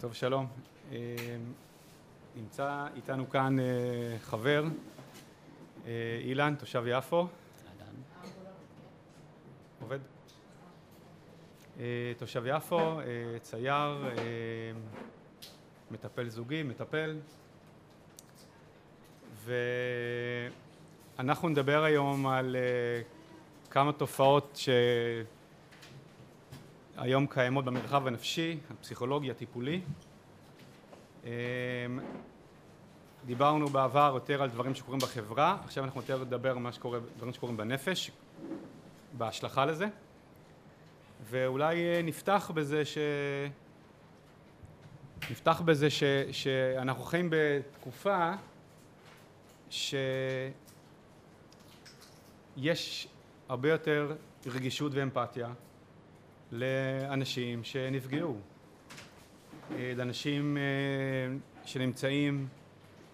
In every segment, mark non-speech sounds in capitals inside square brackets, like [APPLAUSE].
טוב, שלום. אה, נמצא איתנו כאן אה, חבר, אה, אילן, תושב יפו. עובד? תושב יפו, צייר, מטפל זוגי, מטפל. ואנחנו נדבר היום על כמה תופעות שהיום קיימות במרחב הנפשי, הפסיכולוגי, הטיפולי. אמ, דיברנו בעבר יותר על דברים שקורים בחברה, עכשיו אנחנו יותר נדבר על דברים שקורים בנפש, בהשלכה לזה, ואולי אה, נפתח בזה ש... נפתח בזה ש... שאנחנו חיים בתקופה שיש הרבה יותר רגישות ואמפתיה לאנשים שנפגעו, אה, לאנשים אה, שנמצאים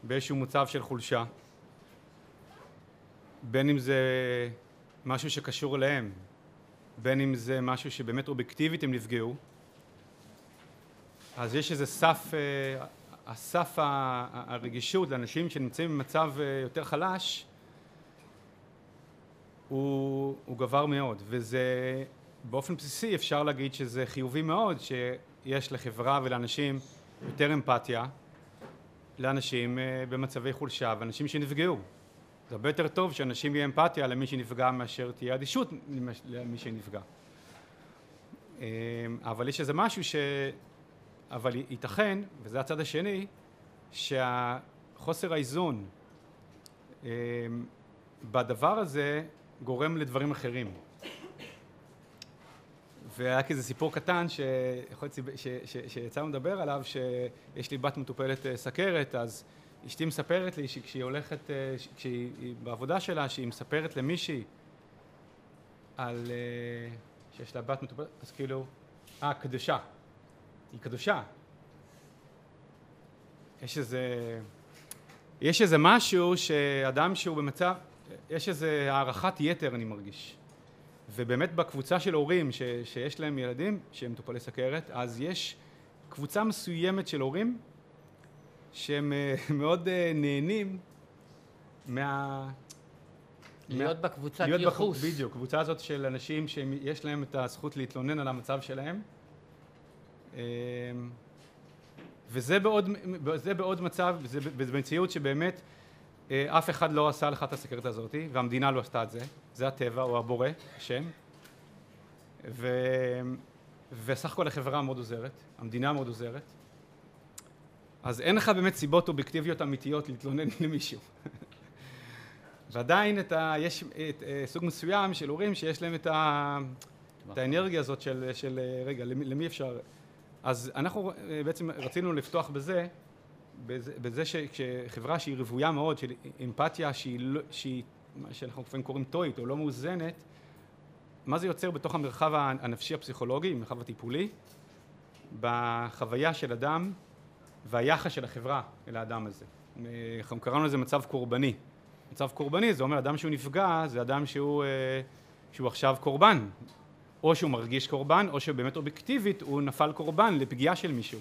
באיזשהו מצב של חולשה, בין אם זה משהו שקשור אליהם, בין אם זה משהו שבאמת אובייקטיבית הם נפגעו, אז יש איזה סף, אה, הסף הרגישות לאנשים שנמצאים במצב יותר חלש הוא, הוא גבר מאוד, וזה באופן בסיסי אפשר להגיד שזה חיובי מאוד שיש לחברה ולאנשים יותר אמפתיה לאנשים אה, במצבי חולשה ואנשים שנפגעו. זה הרבה יותר טוב שאנשים יהיה אמפתיה למי שנפגע מאשר תהיה אדישות למי שנפגע. אה, אבל יש איזה משהו ש... אבל ייתכן, וזה הצד השני, שהחוסר האיזון אה, בדבר הזה גורם לדברים אחרים. והיה כזה סיפור קטן שיצאנו לדבר עליו, שיש לי בת מטופלת אה, סכרת, אז אשתי מספרת לי שכשהיא הולכת, אה, כשהיא בעבודה שלה, שהיא מספרת למישהי על אה, שיש לה בת מטופלת, אז כאילו, אה, קדושה. היא קדושה. יש איזה, יש איזה משהו שאדם שהוא במצב, יש איזה הערכת יתר אני מרגיש. ובאמת בקבוצה של הורים ש, שיש להם ילדים שהם מטופלי סכרת, אז יש קבוצה מסוימת של הורים שהם אה, [LAUGHS] מאוד אה, נהנים מה... להיות מה... בקבוצת להיות ייחוס. בק... בדיוק, קבוצה הזאת של אנשים שיש להם את הזכות להתלונן על המצב שלהם. אמ, וזה בעוד, בעוד מצב, זה במציאות שבאמת אף אחד לא עשה לך את הסכרת הזאת, והמדינה לא עשתה את זה, זה הטבע או הבורא, השם, ו... וסך הכל החברה מאוד עוזרת, המדינה מאוד עוזרת, אז אין לך באמת סיבות אובייקטיביות אמיתיות להתלונן [LAUGHS] למישהו. ועדיין ה... יש את, אה, סוג מסוים של הורים שיש להם את, ה... את האנרגיה הזאת של, של רגע, למי, למי אפשר... אז אנחנו אה, בעצם רצינו לפתוח בזה בזה, בזה שחברה שהיא רוויה מאוד של אמפתיה שהיא, לא, שהיא מה שאנחנו לפעמים קוראים טוית או לא מאוזנת מה זה יוצר בתוך המרחב הנפשי הפסיכולוגי, המרחב הטיפולי בחוויה של אדם והיחס של החברה אל האדם הזה. אנחנו קראנו לזה מצב קורבני. מצב קורבני זה אומר אדם שהוא נפגע זה אדם שהוא, אה, שהוא עכשיו קורבן או שהוא מרגיש קורבן או שבאמת אובייקטיבית הוא נפל קורבן לפגיעה של מישהו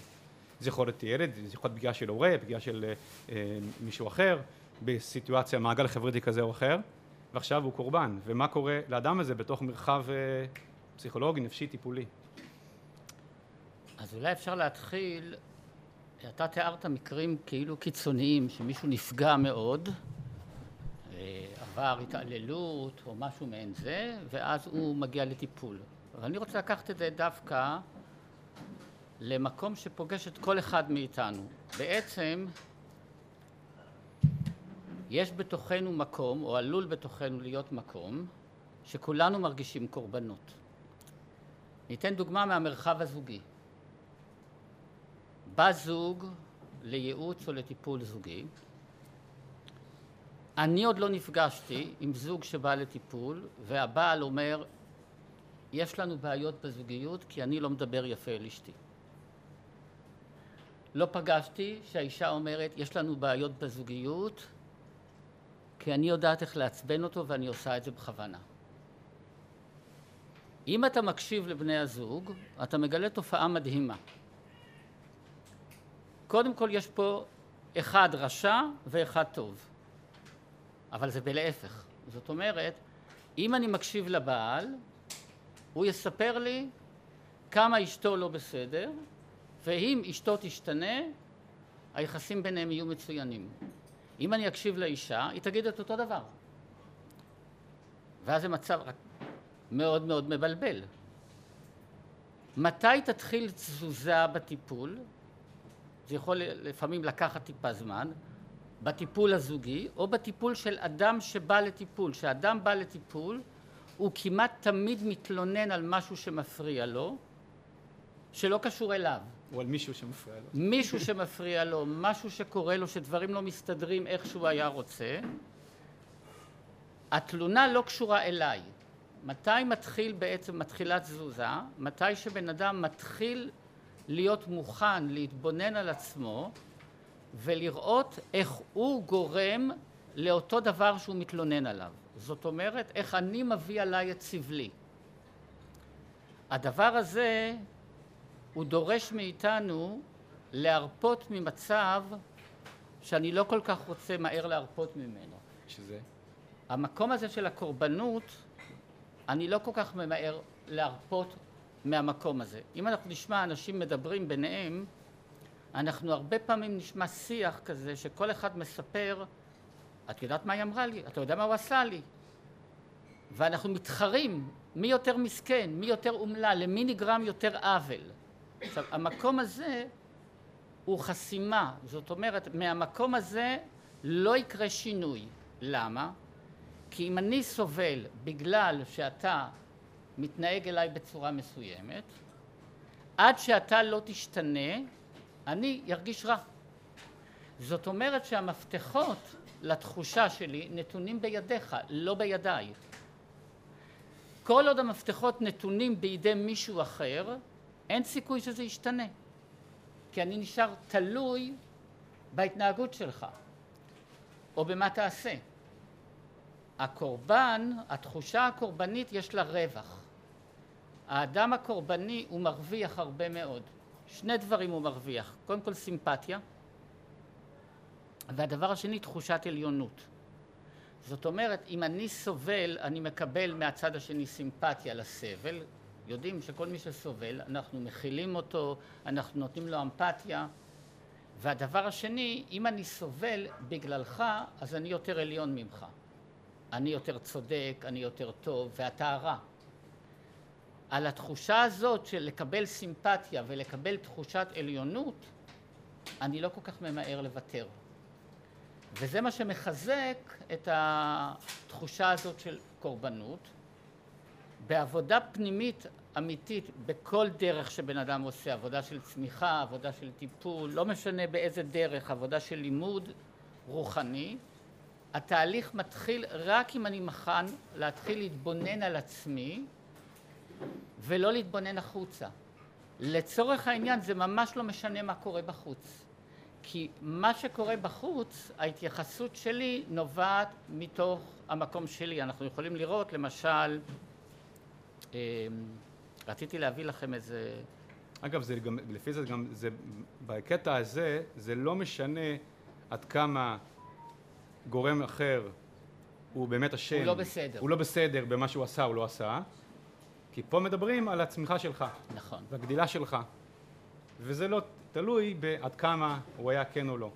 זה יכול להיות ילד, זה יכול להיות פגיעה של הורה, פגיעה של אה, מישהו אחר, בסיטואציה, מעגל חברתי כזה או אחר, ועכשיו הוא קורבן. ומה קורה לאדם הזה בתוך מרחב אה, פסיכולוגי, נפשי, טיפולי? אז אולי אפשר להתחיל, אתה תיארת מקרים כאילו קיצוניים, שמישהו נפגע מאוד, אה, עבר התעללות או משהו מעין זה, ואז הוא מגיע לטיפול. אבל אני רוצה לקחת את זה דווקא למקום שפוגש את כל אחד מאיתנו. בעצם יש בתוכנו מקום, או עלול בתוכנו להיות מקום, שכולנו מרגישים קורבנות. ניתן דוגמה מהמרחב הזוגי. בא זוג לייעוץ או לטיפול זוגי. אני עוד לא נפגשתי עם זוג שבא לטיפול, והבעל אומר, יש לנו בעיות בזוגיות כי אני לא מדבר יפה אל אשתי. לא פגשתי שהאישה אומרת, יש לנו בעיות בזוגיות, כי אני יודעת איך לעצבן אותו ואני עושה את זה בכוונה. אם אתה מקשיב לבני הזוג, אתה מגלה תופעה מדהימה. קודם כל יש פה אחד רשע ואחד טוב. אבל זה בלהפך. זאת אומרת, אם אני מקשיב לבעל, הוא יספר לי כמה אשתו לא בסדר, ואם אשתו תשתנה, היחסים ביניהם יהיו מצוינים. אם אני אקשיב לאישה, היא תגיד את אותו דבר. ואז זה מצב רק מאוד מאוד מבלבל. מתי תתחיל תזוזה בטיפול? זה יכול לפעמים לקחת טיפה זמן, בטיפול הזוגי או בטיפול של אדם שבא לטיפול. כשאדם בא לטיפול הוא כמעט תמיד מתלונן על משהו שמפריע לו, שלא קשור אליו. או על מישהו שמפריע לו. מישהו שמפריע לו, משהו שקורה לו, שדברים לא מסתדרים איך שהוא היה רוצה. התלונה לא קשורה אליי. מתי מתחיל בעצם, מתחילה תזוזה? מתי שבן אדם מתחיל להיות מוכן להתבונן על עצמו ולראות איך הוא גורם לאותו דבר שהוא מתלונן עליו. זאת אומרת, איך אני מביא עליי את סבלי. הדבר הזה הוא דורש מאיתנו להרפות ממצב שאני לא כל כך רוצה מהר להרפות ממנו. שזה? המקום הזה של הקורבנות, אני לא כל כך ממהר להרפות מהמקום הזה. אם אנחנו נשמע אנשים מדברים ביניהם, אנחנו הרבה פעמים נשמע שיח כזה שכל אחד מספר, את יודעת מה היא אמרה לי? אתה יודע מה הוא עשה לי? ואנחנו מתחרים מי יותר מסכן, מי יותר אומלל, למי נגרם יותר עוול. עכשיו, המקום הזה הוא חסימה, זאת אומרת, מהמקום הזה לא יקרה שינוי. למה? כי אם אני סובל בגלל שאתה מתנהג אליי בצורה מסוימת, עד שאתה לא תשתנה, אני ארגיש רע. זאת אומרת שהמפתחות לתחושה שלי נתונים בידיך, לא בידיי. כל עוד המפתחות נתונים בידי מישהו אחר, אין סיכוי שזה ישתנה. כי אני נשאר תלוי בהתנהגות שלך, או במה תעשה. הקורבן, התחושה הקורבנית יש לה רווח. האדם הקורבני הוא מרוויח הרבה מאוד. שני דברים הוא מרוויח, קודם כל סימפתיה, והדבר השני תחושת עליונות. זאת אומרת, אם אני סובל, אני מקבל מהצד השני סימפתיה לסבל, יודעים שכל מי שסובל, אנחנו מכילים אותו, אנחנו נותנים לו אמפתיה, והדבר השני, אם אני סובל בגללך, אז אני יותר עליון ממך. אני יותר צודק, אני יותר טוב, ואתה רע. על התחושה הזאת של לקבל סימפתיה ולקבל תחושת עליונות, אני לא כל כך ממהר לוותר. וזה מה שמחזק את התחושה הזאת של קורבנות. בעבודה פנימית אמיתית, בכל דרך שבן אדם עושה, עבודה של צמיחה, עבודה של טיפול, לא משנה באיזה דרך, עבודה של לימוד רוחני, התהליך מתחיל רק אם אני מוכן להתחיל להתבונן על עצמי ולא להתבונן החוצה. לצורך העניין זה ממש לא משנה מה קורה בחוץ. כי מה שקורה בחוץ, ההתייחסות שלי נובעת מתוך המקום שלי. אנחנו יכולים לראות למשל, אמ, רציתי להביא לכם איזה... אגב, זה גם, לפי זה גם, זה, בקטע הזה, זה לא משנה עד כמה גורם אחר הוא באמת אשם. הוא לא בסדר. הוא לא בסדר במה שהוא עשה או לא עשה, כי פה מדברים על הצמיחה שלך. נכון. והגדילה שלך. וזה לא תלוי בעד כמה הוא היה כן או לא.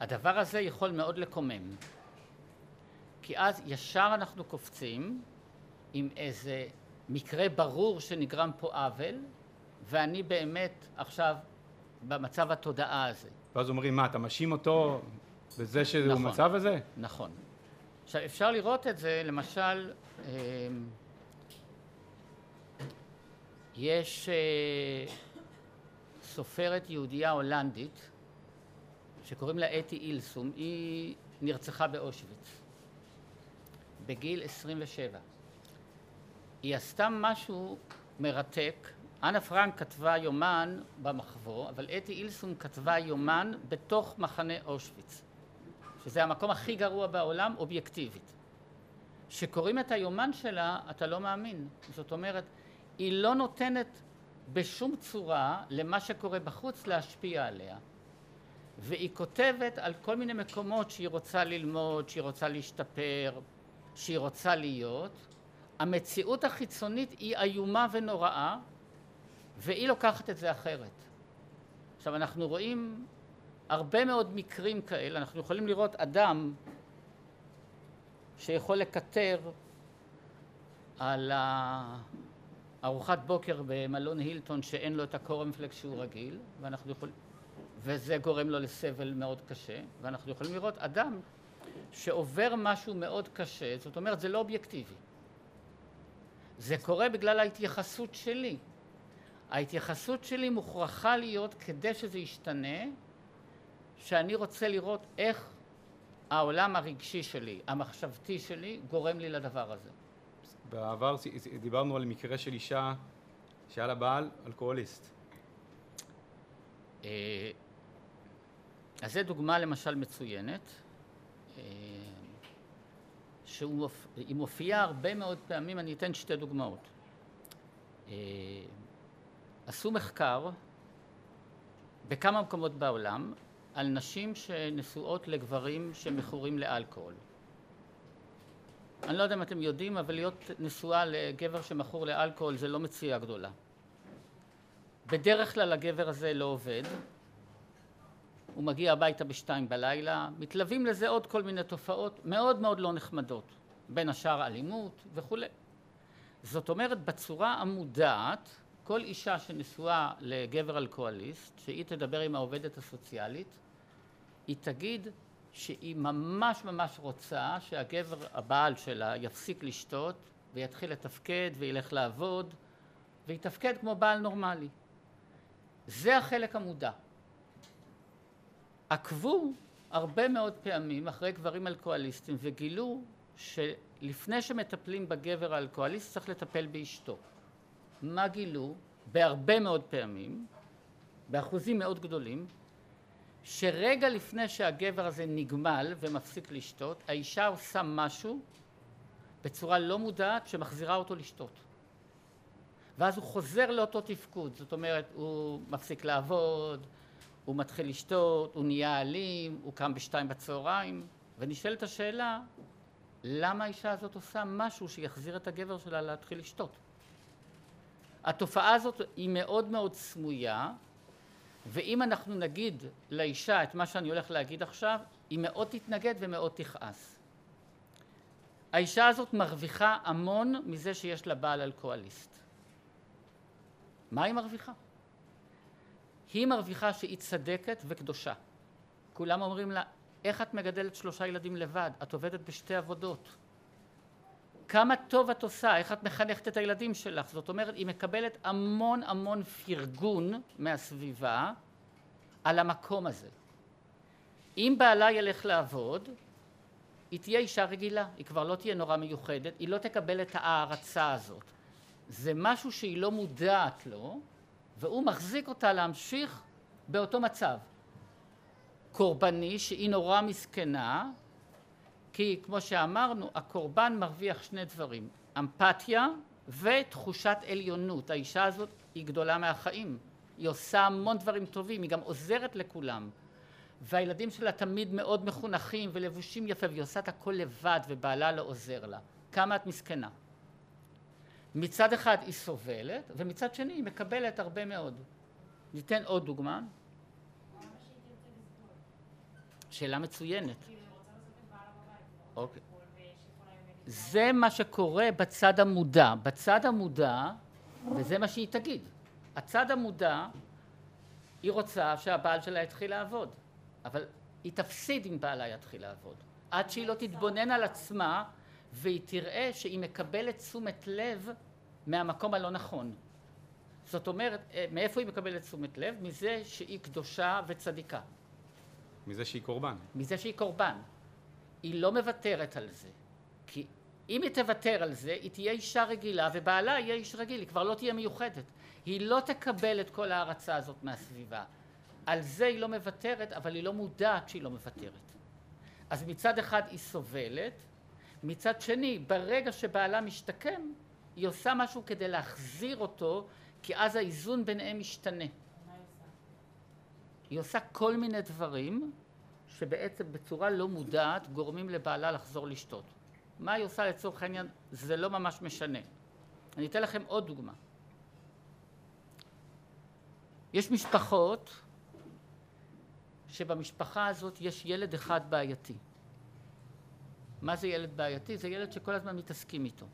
הדבר הזה יכול מאוד לקומם. כי אז ישר אנחנו קופצים עם איזה מקרה ברור שנגרם פה עוול, ואני באמת עכשיו במצב התודעה הזה. ואז אומרים, מה, אתה מאשים אותו בזה שהוא נכון. במצב הזה? נכון. עכשיו אפשר לראות את זה, למשל, אמ, יש אה, סופרת יהודייה הולנדית שקוראים לה אתי אילסום, היא נרצחה באושוויץ בגיל 27. היא עשתה משהו מרתק. אנה פרנק כתבה יומן במחבוא, אבל אתי אילסום כתבה יומן בתוך מחנה אושוויץ, שזה המקום הכי גרוע בעולם אובייקטיבית. כשקוראים את היומן שלה, אתה לא מאמין. זאת אומרת, היא לא נותנת בשום צורה למה שקורה בחוץ להשפיע עליה. והיא כותבת על כל מיני מקומות שהיא רוצה ללמוד, שהיא רוצה להשתפר, שהיא רוצה להיות. המציאות החיצונית היא איומה ונוראה, והיא לוקחת את זה אחרת. עכשיו אנחנו רואים הרבה מאוד מקרים כאלה, אנחנו יכולים לראות אדם שיכול לקטר על ארוחת בוקר במלון הילטון שאין לו את הקורנפלקס שהוא רגיל, ואנחנו יכולים, וזה גורם לו לסבל מאוד קשה, ואנחנו יכולים לראות אדם שעובר משהו מאוד קשה, זאת אומרת זה לא אובייקטיבי. זה קורה בגלל ההתייחסות שלי. ההתייחסות שלי מוכרחה להיות כדי שזה ישתנה, שאני רוצה לראות איך העולם הרגשי שלי, המחשבתי שלי, גורם לי לדבר הזה. בעבר דיברנו על מקרה של אישה שהיה לה בעל אלכוהוליסט. אה, אז זו דוגמה למשל מצוינת, אה, שהיא מופיעה הרבה מאוד פעמים, אני אתן שתי דוגמאות. אה, עשו מחקר בכמה מקומות בעולם על נשים שנשואות לגברים שמכורים לאלכוהול. אני לא יודע אם אתם יודעים, אבל להיות נשואה לגבר שמכור לאלכוהול זה לא מציאה גדולה. בדרך כלל הגבר הזה לא עובד, הוא מגיע הביתה בשתיים בלילה, מתלווים לזה עוד כל מיני תופעות מאוד מאוד לא נחמדות, בין השאר אלימות וכולי. זאת אומרת, בצורה המודעת, כל אישה שנשואה לגבר אלכוהוליסט, שהיא תדבר עם העובדת הסוציאלית, היא תגיד שהיא ממש ממש רוצה שהגבר, הבעל שלה, יפסיק לשתות ויתחיל לתפקד וילך לעבוד ויתפקד כמו בעל נורמלי. זה החלק המודע. עקבו הרבה מאוד פעמים אחרי גברים אלכוהוליסטים וגילו שלפני שמטפלים בגבר האלכוהוליסט צריך לטפל באשתו. מה גילו? בהרבה מאוד פעמים, באחוזים מאוד גדולים, שרגע לפני שהגבר הזה נגמל ומפסיק לשתות, האישה עושה משהו בצורה לא מודעת שמחזירה אותו לשתות. ואז הוא חוזר לאותו תפקוד, זאת אומרת, הוא מפסיק לעבוד, הוא מתחיל לשתות, הוא נהיה אלים, הוא קם בשתיים בצהריים, ונשאלת השאלה, למה האישה הזאת עושה משהו שיחזיר את הגבר שלה להתחיל לשתות? התופעה הזאת היא מאוד מאוד סמויה, ואם אנחנו נגיד לאישה את מה שאני הולך להגיד עכשיו, היא מאוד תתנגד ומאוד תכעס. האישה הזאת מרוויחה המון מזה שיש לה בעל אלכוהוליסט. מה היא מרוויחה? היא מרוויחה שהיא צדקת וקדושה. כולם אומרים לה, איך את מגדלת שלושה ילדים לבד? את עובדת בשתי עבודות. כמה טוב את עושה, איך את מחנכת את הילדים שלך. זאת אומרת, היא מקבלת המון המון פרגון מהסביבה על המקום הזה. אם בעלה ילך לעבוד, היא תהיה אישה רגילה, היא כבר לא תהיה נורא מיוחדת, היא לא תקבל את ההערצה הזאת. זה משהו שהיא לא מודעת לו, והוא מחזיק אותה להמשיך באותו מצב. קורבני, שהיא נורא מסכנה, כי כמו שאמרנו, הקורבן מרוויח שני דברים, אמפתיה ותחושת עליונות. האישה הזאת היא גדולה מהחיים. היא עושה המון דברים טובים, היא גם עוזרת לכולם. והילדים שלה תמיד מאוד מחונכים ולבושים יפה, והיא עושה את הכל לבד ובעלה לא עוזר לה. כמה את מסכנה. מצד אחד היא סובלת, ומצד שני היא מקבלת הרבה מאוד. ניתן עוד דוגמה. שאלה מצוינת. אוקיי. זה מה שקורה בצד המודע. בצד המודע, וזה מה שהיא תגיד. הצד המודע, היא רוצה שהבעל שלה יתחיל לעבוד, אבל היא תפסיד אם בעלה יתחיל לעבוד. עד שהיא לא תתבונן על עצמה והיא תראה שהיא מקבלת תשומת לב מהמקום הלא נכון. זאת אומרת, אה, מאיפה היא מקבלת תשומת לב? מזה שהיא קדושה וצדיקה. מזה שהיא קורבן. מזה שהיא קורבן. היא לא מוותרת על זה. כי אם היא תוותר על זה, היא תהיה אישה רגילה ובעלה יהיה איש רגיל, היא כבר לא תהיה מיוחדת. היא לא תקבל את כל ההערצה הזאת מהסביבה. על זה היא לא מוותרת, אבל היא לא מודעת שהיא לא מוותרת. אז מצד אחד היא סובלת, מצד שני, ברגע שבעלה משתקם, היא עושה משהו כדי להחזיר אותו, כי אז האיזון ביניהם משתנה. היא עושה כל מיני דברים שבעצם בצורה לא מודעת גורמים לבעלה לחזור לשתות. מה היא עושה לצורך העניין זה לא ממש משנה. אני אתן לכם עוד דוגמה. יש משפחות שבמשפחה הזאת יש ילד אחד בעייתי. מה זה ילד בעייתי? זה ילד שכל הזמן מתעסקים איתו.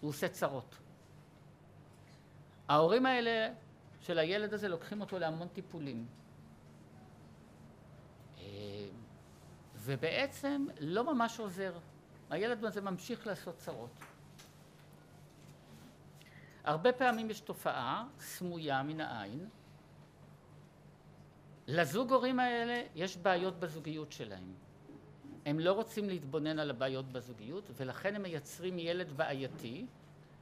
הוא עושה צרות. ההורים האלה של הילד הזה לוקחים אותו להמון טיפולים. אה, ובעצם לא ממש עוזר. הילד הזה ממשיך לעשות צרות. הרבה פעמים יש תופעה סמויה מן העין. לזוג הורים האלה יש בעיות בזוגיות שלהם. הם לא רוצים להתבונן על הבעיות בזוגיות ולכן הם מייצרים ילד בעייתי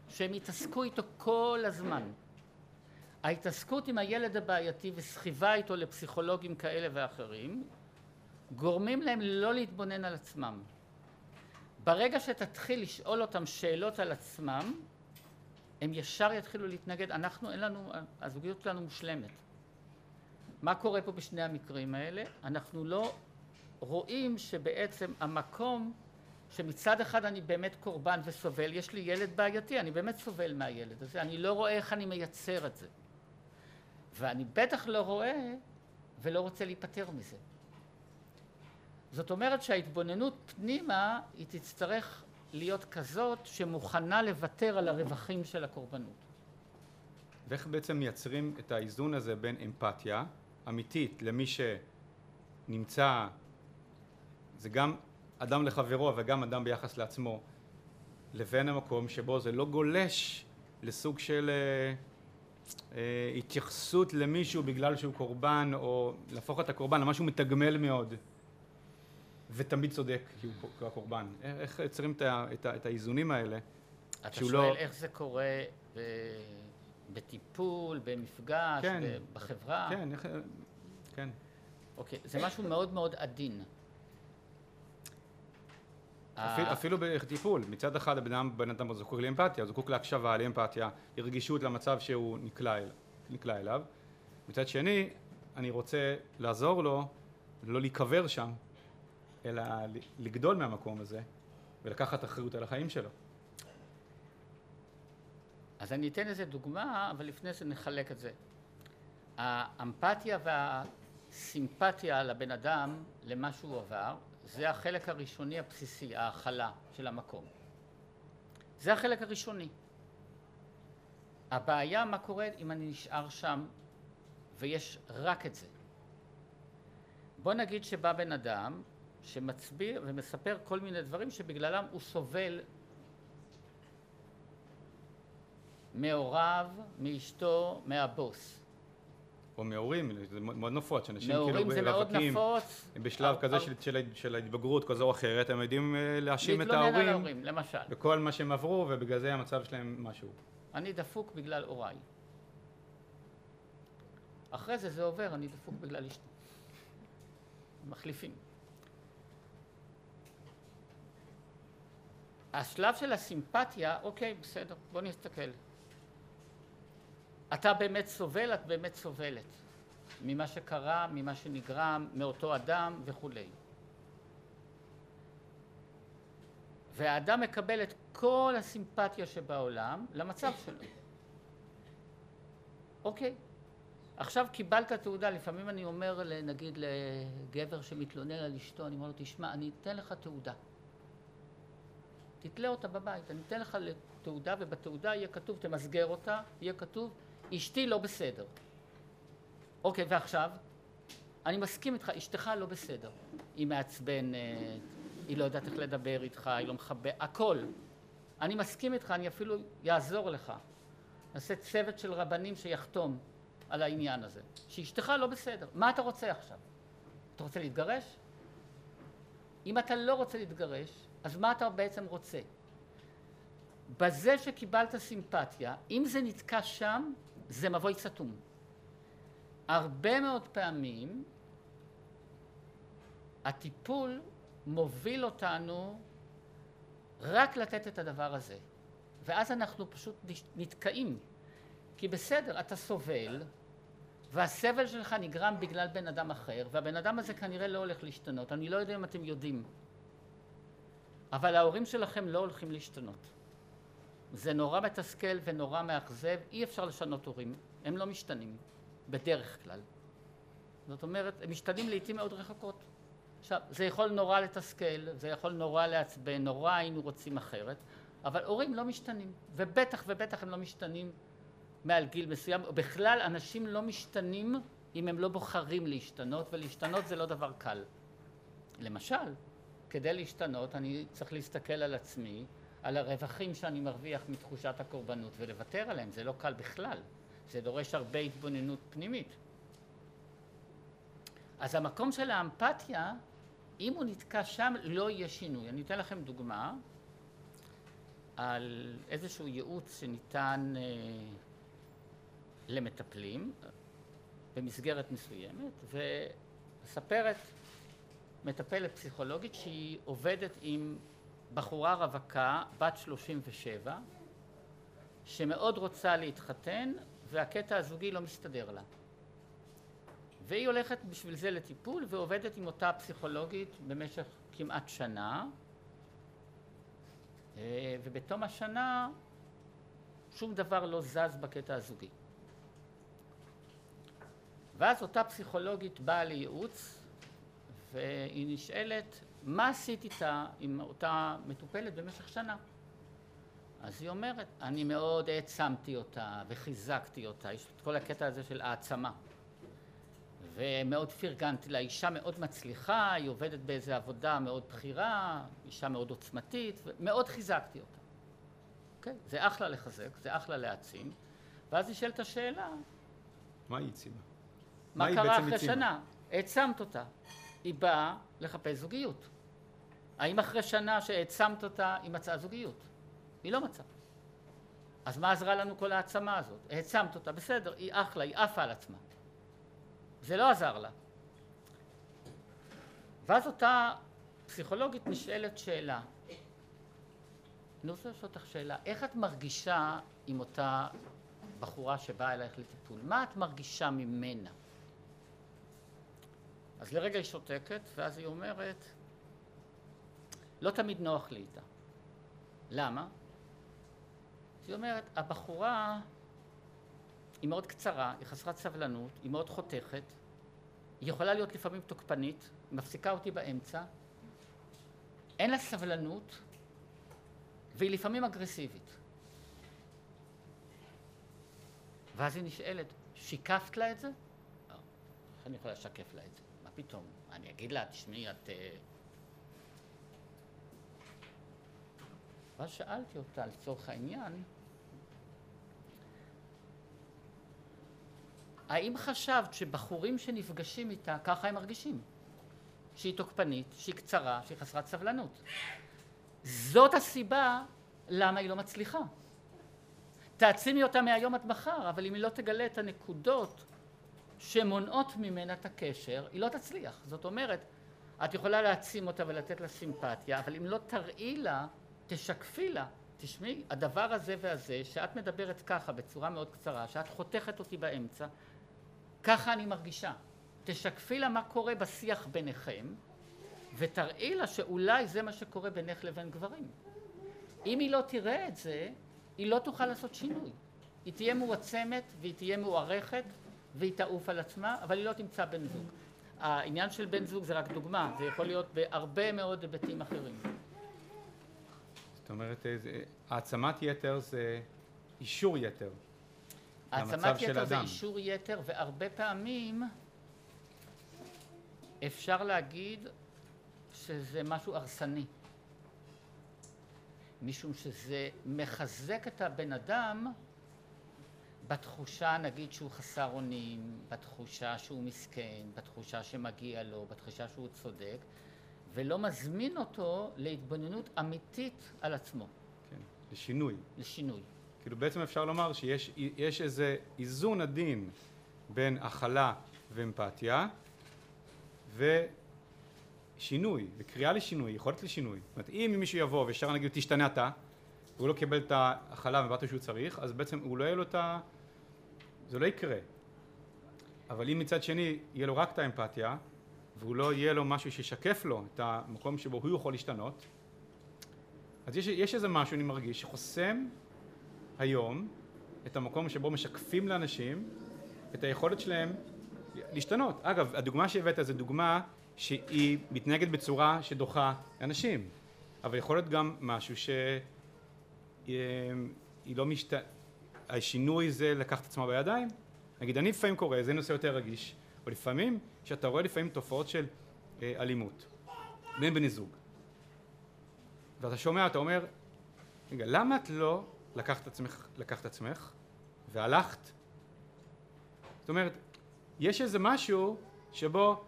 שהם יתעסקו איתו כל הזמן. ההתעסקות עם הילד הבעייתי וסחיבה איתו לפסיכולוגים כאלה ואחרים גורמים להם לא להתבונן על עצמם. ברגע שתתחיל לשאול אותם שאלות על עצמם הם ישר יתחילו להתנגד, אנחנו אין לנו, הזוגיות שלנו מושלמת. מה קורה פה בשני המקרים האלה? אנחנו לא רואים שבעצם המקום שמצד אחד אני באמת קורבן וסובל, יש לי ילד בעייתי, אני באמת סובל מהילד הזה, אני לא רואה איך אני מייצר את זה. ואני בטח לא רואה ולא רוצה להיפטר מזה. זאת אומרת שההתבוננות פנימה היא תצטרך להיות כזאת שמוכנה לוותר על הרווחים של הקורבנות. ואיך בעצם מייצרים את האיזון הזה בין אמפתיה אמיתית למי שנמצא, זה גם אדם לחברו וגם אדם ביחס לעצמו, לבין המקום שבו זה לא גולש לסוג של אה, אה, התייחסות למישהו בגלל שהוא קורבן, או להפוך את הקורבן למשהו מתגמל מאוד. ותמיד צודק כי הוא הקורבן. איך יוצרים את, את, את האיזונים האלה? אתה שואל לא... איך זה קורה ב... בטיפול, במפגש, כן, בחברה? כן, איך... כן. אוקיי, זה משהו מאוד מאוד עדין. אפילו, אפילו בטיפול, מצד אחד הבן אדם, בן אדם זקוק לאמפתיה, זקוק להקשבה, לאמפתיה, לרגישות למצב שהוא נקלע, אל, נקלע אליו. מצד שני, אני רוצה לעזור לו לא להיקבר שם, אלא לגדול מהמקום הזה ולקחת אחריות על החיים שלו. אז אני אתן איזה דוגמה, אבל לפני זה נחלק את זה. האמפתיה והסימפתיה לבן אדם, למה שהוא עבר, זה החלק הראשוני הבסיסי, ההכלה של המקום. זה החלק הראשוני. הבעיה מה קורה אם אני נשאר שם ויש רק את זה. בוא נגיד שבא בן אדם שמצביע ומספר כל מיני דברים שבגללם הוא סובל מהוריו, מאשתו, מהבוס. או מהורים, זה מאוד נפוץ, שאנשים כאילו רווקים, זה מאוד נפוץ. בשלב כזה של, של, של ההתבגרות כזו או אחרת, הם יודעים אה, להאשים את ההורים. להתלונן על ההורים, למשל. בכל מה שהם עברו, ובגלל זה המצב שלהם משהו. אני דפוק בגלל הוריי. אחרי זה זה עובר, אני דפוק בגלל אשתי. מחליפים. השלב של הסימפתיה, אוקיי, בסדר, בוא נסתכל. אתה באמת סובל, את באמת סובלת. ממה שקרה, ממה שנגרם, מאותו אדם וכולי. והאדם מקבל את כל הסימפתיה שבעולם למצב שלו. אוקיי, עכשיו קיבלת תעודה, לפעמים אני אומר נגיד לגבר שמתלונן על אשתו, אני אומר לו, תשמע, אני אתן לך תעודה. תתלה אותה בבית, אני אתן לך תעודה ובתעודה יהיה כתוב, תמסגר אותה, יהיה כתוב, אשתי לא בסדר. אוקיי, ועכשיו? אני מסכים איתך, אשתך לא בסדר. היא מעצבנת, היא לא יודעת איך לדבר איתך, היא לא מכבדת, הכל. אני מסכים איתך, אני אפילו אעזור לך. נעשה צוות של רבנים שיחתום על העניין הזה. שאשתך לא בסדר. מה אתה רוצה עכשיו? אתה רוצה להתגרש? אם אתה לא רוצה להתגרש, אז מה אתה בעצם רוצה? בזה שקיבלת סימפתיה, אם זה נתקע שם, זה מבוי סתום. הרבה מאוד פעמים הטיפול מוביל אותנו רק לתת את הדבר הזה, ואז אנחנו פשוט נתקעים. כי בסדר, אתה סובל, והסבל שלך נגרם בגלל בן אדם אחר, והבן אדם הזה כנראה לא הולך להשתנות. אני לא יודע אם אתם יודעים, אבל ההורים שלכם לא הולכים להשתנות. זה נורא מתסכל ונורא מאכזב, אי אפשר לשנות הורים, הם לא משתנים, בדרך כלל. זאת אומרת, הם משתנים לעיתים מאוד רחוקות. עכשיו, זה יכול נורא לתסכל, זה יכול נורא לעצבן, נורא היינו רוצים אחרת, אבל הורים לא משתנים, ובטח ובטח הם לא משתנים מעל גיל מסוים, בכלל אנשים לא משתנים אם הם לא בוחרים להשתנות, ולהשתנות זה לא דבר קל. למשל, כדי להשתנות אני צריך להסתכל על עצמי, על הרווחים שאני מרוויח מתחושת הקורבנות ולוותר עליהם, זה לא קל בכלל, זה דורש הרבה התבוננות פנימית. אז המקום של האמפתיה, אם הוא נתקע שם, לא יהיה שינוי. אני אתן לכם דוגמה על איזשהו ייעוץ שניתן אה, למטפלים במסגרת מסוימת, ומספרת מטפלת פסיכולוגית שהיא עובדת עם בחורה רווקה, בת 37, שמאוד רוצה להתחתן והקטע הזוגי לא מסתדר לה. והיא הולכת בשביל זה לטיפול ועובדת עם אותה פסיכולוגית במשך כמעט שנה אה, ובתום השנה שום דבר לא זז בקטע הזוגי. ואז אותה פסיכולוגית באה לייעוץ והיא נשאלת מה עשית איתה עם אותה מטופלת במשך שנה? אז היא אומרת, אני מאוד העצמתי אותה וחיזקתי אותה, יש את כל הקטע הזה של העצמה. ומאוד פרגנתי לה, אישה מאוד מצליחה, היא עובדת באיזה עבודה מאוד בכירה, אישה מאוד עוצמתית, ומאוד חיזקתי אותה. אוקיי? זה אחלה לחזק, זה אחלה להעצים, ואז נשאלת השאלה... מה היא העצימה? מה, מה קרה אחרי הצימה? שנה? העצמת אותה. היא באה לחפש זוגיות. האם אחרי שנה שהעצמת אותה היא מצאה זוגיות? היא לא מצאה. אז מה עזרה לנו כל העצמה הזאת? העצמת אותה, בסדר, היא אחלה, היא עפה על עצמה. זה לא עזר לה. ואז אותה פסיכולוגית נשאלת שאלה. אני רוצה לשאול אותך שאלה, איך את מרגישה עם אותה בחורה שבאה אלייך לטיפול? מה את מרגישה ממנה? אז לרגע היא שותקת, ואז היא אומרת, לא תמיד נוח לי איתה. למה? היא אומרת, הבחורה היא מאוד קצרה, היא חסרת סבלנות, היא מאוד חותכת, היא יכולה להיות לפעמים תוקפנית, מפסיקה אותי באמצע, אין לה סבלנות, והיא לפעמים אגרסיבית. ואז היא נשאלת, שיקפת לה את זה? לא, איך אני יכולה לשקף לה את זה? מה פתאום? אני אגיד לה, תשמעי, את... אה, ואז שאלתי אותה לצורך העניין, האם חשבת שבחורים שנפגשים איתה ככה הם מרגישים? שהיא תוקפנית, שהיא קצרה, שהיא חסרת סבלנות. זאת הסיבה למה היא לא מצליחה. תעצימי אותה מהיום עד מחר, אבל אם היא לא תגלה את הנקודות שמונעות ממנה את הקשר, היא לא תצליח. זאת אומרת, את יכולה להעצים אותה ולתת לה סימפתיה, אבל אם לא תראי לה, תשקפי לה, תשמעי, הדבר הזה והזה, שאת מדברת ככה בצורה מאוד קצרה, שאת חותכת אותי באמצע, ככה אני מרגישה. תשקפי לה מה קורה בשיח ביניכם, ותראי לה שאולי זה מה שקורה בינך לבין גברים. אם היא לא תראה את זה, היא לא תוכל לעשות שינוי. היא תהיה מועצמת והיא תהיה מוערכת והיא תעוף על עצמה, אבל היא לא תמצא בן זוג. העניין של בן זוג זה רק דוגמה, זה יכול להיות בהרבה מאוד היבטים אחרים. זאת אומרת, העצמת יתר זה אישור יתר. העצמת יתר זה אישור יתר, והרבה פעמים אפשר להגיד שזה משהו הרסני. משום שזה מחזק את הבן אדם בתחושה נגיד שהוא חסר אונים, בתחושה שהוא מסכן, בתחושה שמגיע לו, בתחושה שהוא צודק, ולא מזמין אותו להתבוננות אמיתית על עצמו. כן, לשינוי. לשינוי. כאילו בעצם אפשר לומר שיש איזה איזון עדין בין הכלה ואמפתיה ושינוי, וקריאה לשינוי, יכולת לשינוי. זאת אומרת, אם מישהו יבוא וישר נגיד תשתנה אתה, והוא לא קיבל את ההכלה ואמפתיה שהוא צריך, אז בעצם הוא לא יהיה לו את ה... זה לא יקרה. אבל אם מצד שני יהיה לו רק את האמפתיה, והוא לא יהיה לו משהו שישקף לו את המקום שבו הוא יכול להשתנות, אז יש, יש איזה משהו, אני מרגיש, שחוסם היום את המקום שבו משקפים לאנשים את היכולת שלהם להשתנות. אגב, הדוגמה שהבאת זו דוגמה שהיא מתנהגת בצורה שדוחה אנשים, אבל יכול להיות גם משהו שהיא לא משת... השינוי זה לקחת את עצמה בידיים. נגיד, אני לפעמים קורא, זה נושא יותר רגיש, אבל לפעמים, שאתה רואה לפעמים תופעות של אה, אלימות בין בני זוג, ואתה שומע, אתה אומר, רגע, למה את לא לקחת עצמך, לקחת עצמך והלכת? זאת אומרת, יש איזה משהו שבו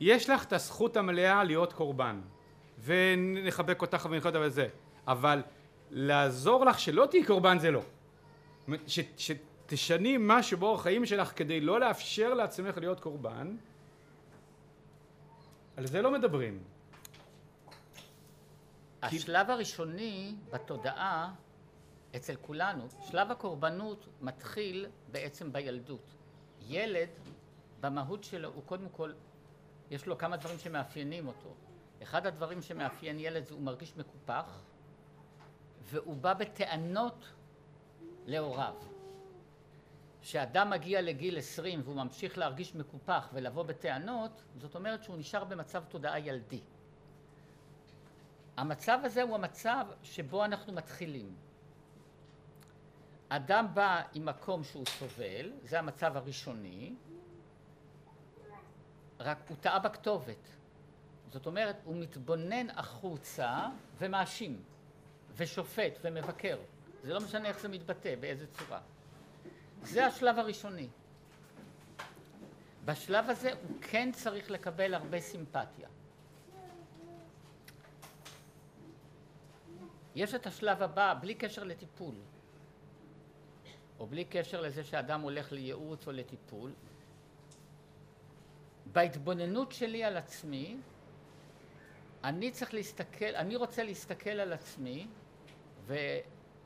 יש לך את הזכות המלאה להיות קורבן, ונחבק אותך ונחבק אותך וזה, אבל לעזור לך שלא תהיי קורבן זה לא. ש, שתשני משהו באורח חיים שלך כדי לא לאפשר לעצמך להיות קורבן, על זה לא מדברים. השלב הראשוני בתודעה אצל כולנו, שלב הקורבנות מתחיל בעצם בילדות. ילד במהות שלו הוא קודם כל, יש לו כמה דברים שמאפיינים אותו. אחד הדברים שמאפיין ילד זה הוא מרגיש מקופח והוא בא בטענות להוריו. כשאדם מגיע לגיל עשרים והוא ממשיך להרגיש מקופח ולבוא בטענות, זאת אומרת שהוא נשאר במצב תודעה ילדי. המצב הזה הוא המצב שבו אנחנו מתחילים. אדם בא עם מקום שהוא סובל, זה המצב הראשוני, רק הוא טעה בכתובת. זאת אומרת, הוא מתבונן החוצה ומאשים, ושופט ומבקר. זה לא משנה איך זה מתבטא, באיזה צורה. זה השלב הראשוני. בשלב הזה הוא כן צריך לקבל הרבה סימפתיה. יש את השלב הבא, בלי קשר לטיפול, או בלי קשר לזה שאדם הולך לייעוץ או לטיפול, בהתבוננות שלי על עצמי, אני צריך להסתכל, אני רוצה להסתכל על עצמי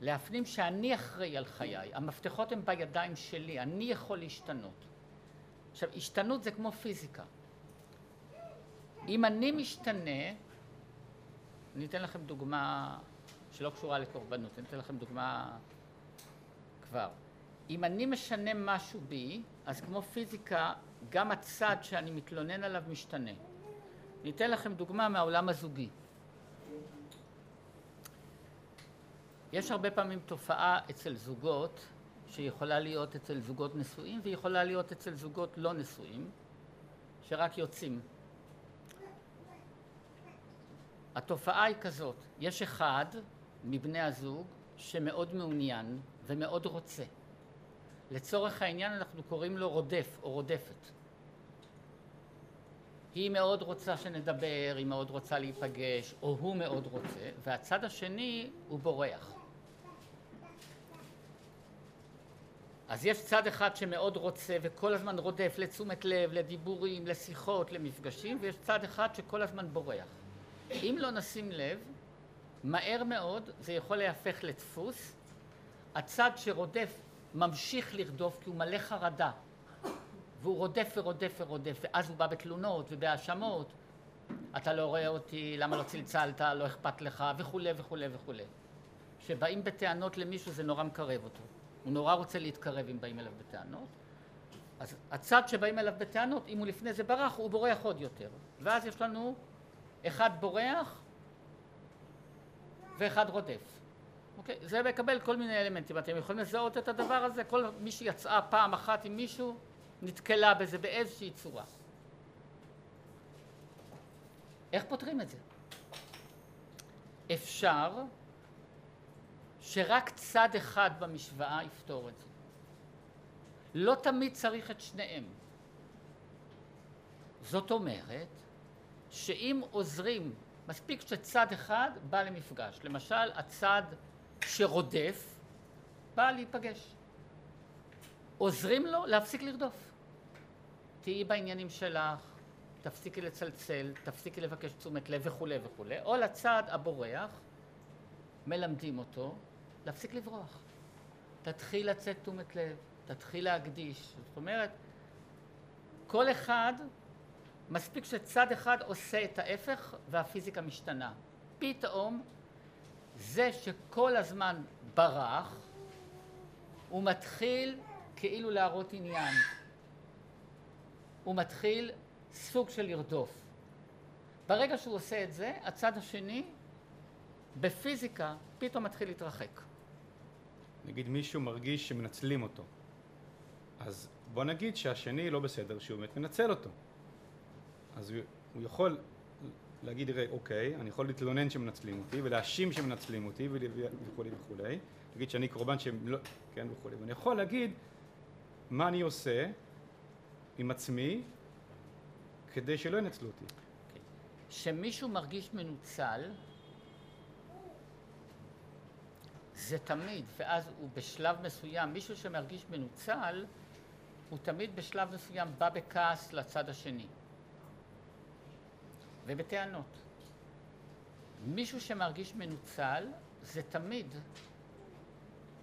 ולהפנים שאני אחראי על חיי. המפתחות הן בידיים שלי, אני יכול להשתנות. עכשיו, השתנות זה כמו פיזיקה. אם אני משתנה, אני אתן לכם דוגמה שלא קשורה לקורבנות, אני אתן לכם דוגמה כבר. אם אני משנה משהו בי, אז כמו פיזיקה, גם הצד שאני מתלונן עליו משתנה. אני אתן לכם דוגמה מהעולם הזוגי. יש הרבה פעמים תופעה אצל זוגות שיכולה להיות אצל זוגות נשואים ויכולה להיות אצל זוגות לא נשואים שרק יוצאים. התופעה היא כזאת, יש אחד מבני הזוג שמאוד מעוניין ומאוד רוצה. לצורך העניין אנחנו קוראים לו רודף או רודפת. היא מאוד רוצה שנדבר, היא מאוד רוצה להיפגש, או הוא מאוד רוצה, והצד השני הוא בורח. אז יש צד אחד שמאוד רוצה וכל הזמן רודף לתשומת לב, לדיבורים, לשיחות, למפגשים, ויש צד אחד שכל הזמן בורח. אם לא נשים לב, מהר מאוד זה יכול להפך לדפוס. הצד שרודף ממשיך לרדוף כי הוא מלא חרדה, והוא רודף ורודף ורודף, ואז הוא בא בתלונות ובהאשמות. אתה לא רואה אותי, למה לא צלצלת, לא אכפת לך, וכולי וכולי וכולי. כשבאים בטענות למישהו זה נורא מקרב אותו. הוא נורא רוצה להתקרב אם באים אליו בטענות. אז הצד שבאים אליו בטענות, אם הוא לפני זה ברח, הוא בורח עוד יותר. ואז יש לנו אחד בורח ואחד רודף. אוקיי? זה מקבל כל מיני אלמנטים. אתם יכולים לזהות את הדבר הזה? כל מי שיצאה פעם אחת עם מישהו, נתקלה בזה באיזושהי צורה. איך פותרים את זה? אפשר שרק צד אחד במשוואה יפתור את זה. לא תמיד צריך את שניהם. זאת אומרת שאם עוזרים, מספיק שצד אחד בא למפגש. למשל, הצד שרודף בא להיפגש. עוזרים לו להפסיק לרדוף. תהיי בעניינים שלך, תפסיקי לצלצל, תפסיקי לבקש תשומת לב וכולי וכולי, או לצד הבורח, מלמדים אותו להפסיק לברוח. תתחיל לצאת תשומת לב, תתחיל להקדיש. זאת אומרת, כל אחד, מספיק שצד אחד עושה את ההפך והפיזיקה משתנה. פתאום זה שכל הזמן ברח, הוא מתחיל כאילו להראות עניין. הוא מתחיל סוג של לרדוף. ברגע שהוא עושה את זה, הצד השני, בפיזיקה, פתאום מתחיל להתרחק. נגיד מישהו מרגיש שמנצלים אותו, אז בוא נגיד שהשני לא בסדר, שהוא באמת מנצל אותו. אז הוא יכול להגיד, ראה, אוקיי, אני יכול להתלונן שמנצלים אותי, ולהאשים שמנצלים אותי, וכולי וכולי, להגיד שאני קורבן שהם לא, כן, וכולי, ואני יכול להגיד מה אני עושה עם עצמי כדי שלא ינצלו אותי. okay. מרגיש מנוצל, זה תמיד, ואז הוא בשלב מסוים, מישהו שמרגיש מנוצל, הוא תמיד בשלב מסוים בא בכעס לצד השני. ובטענות. מישהו שמרגיש מנוצל, זה תמיד,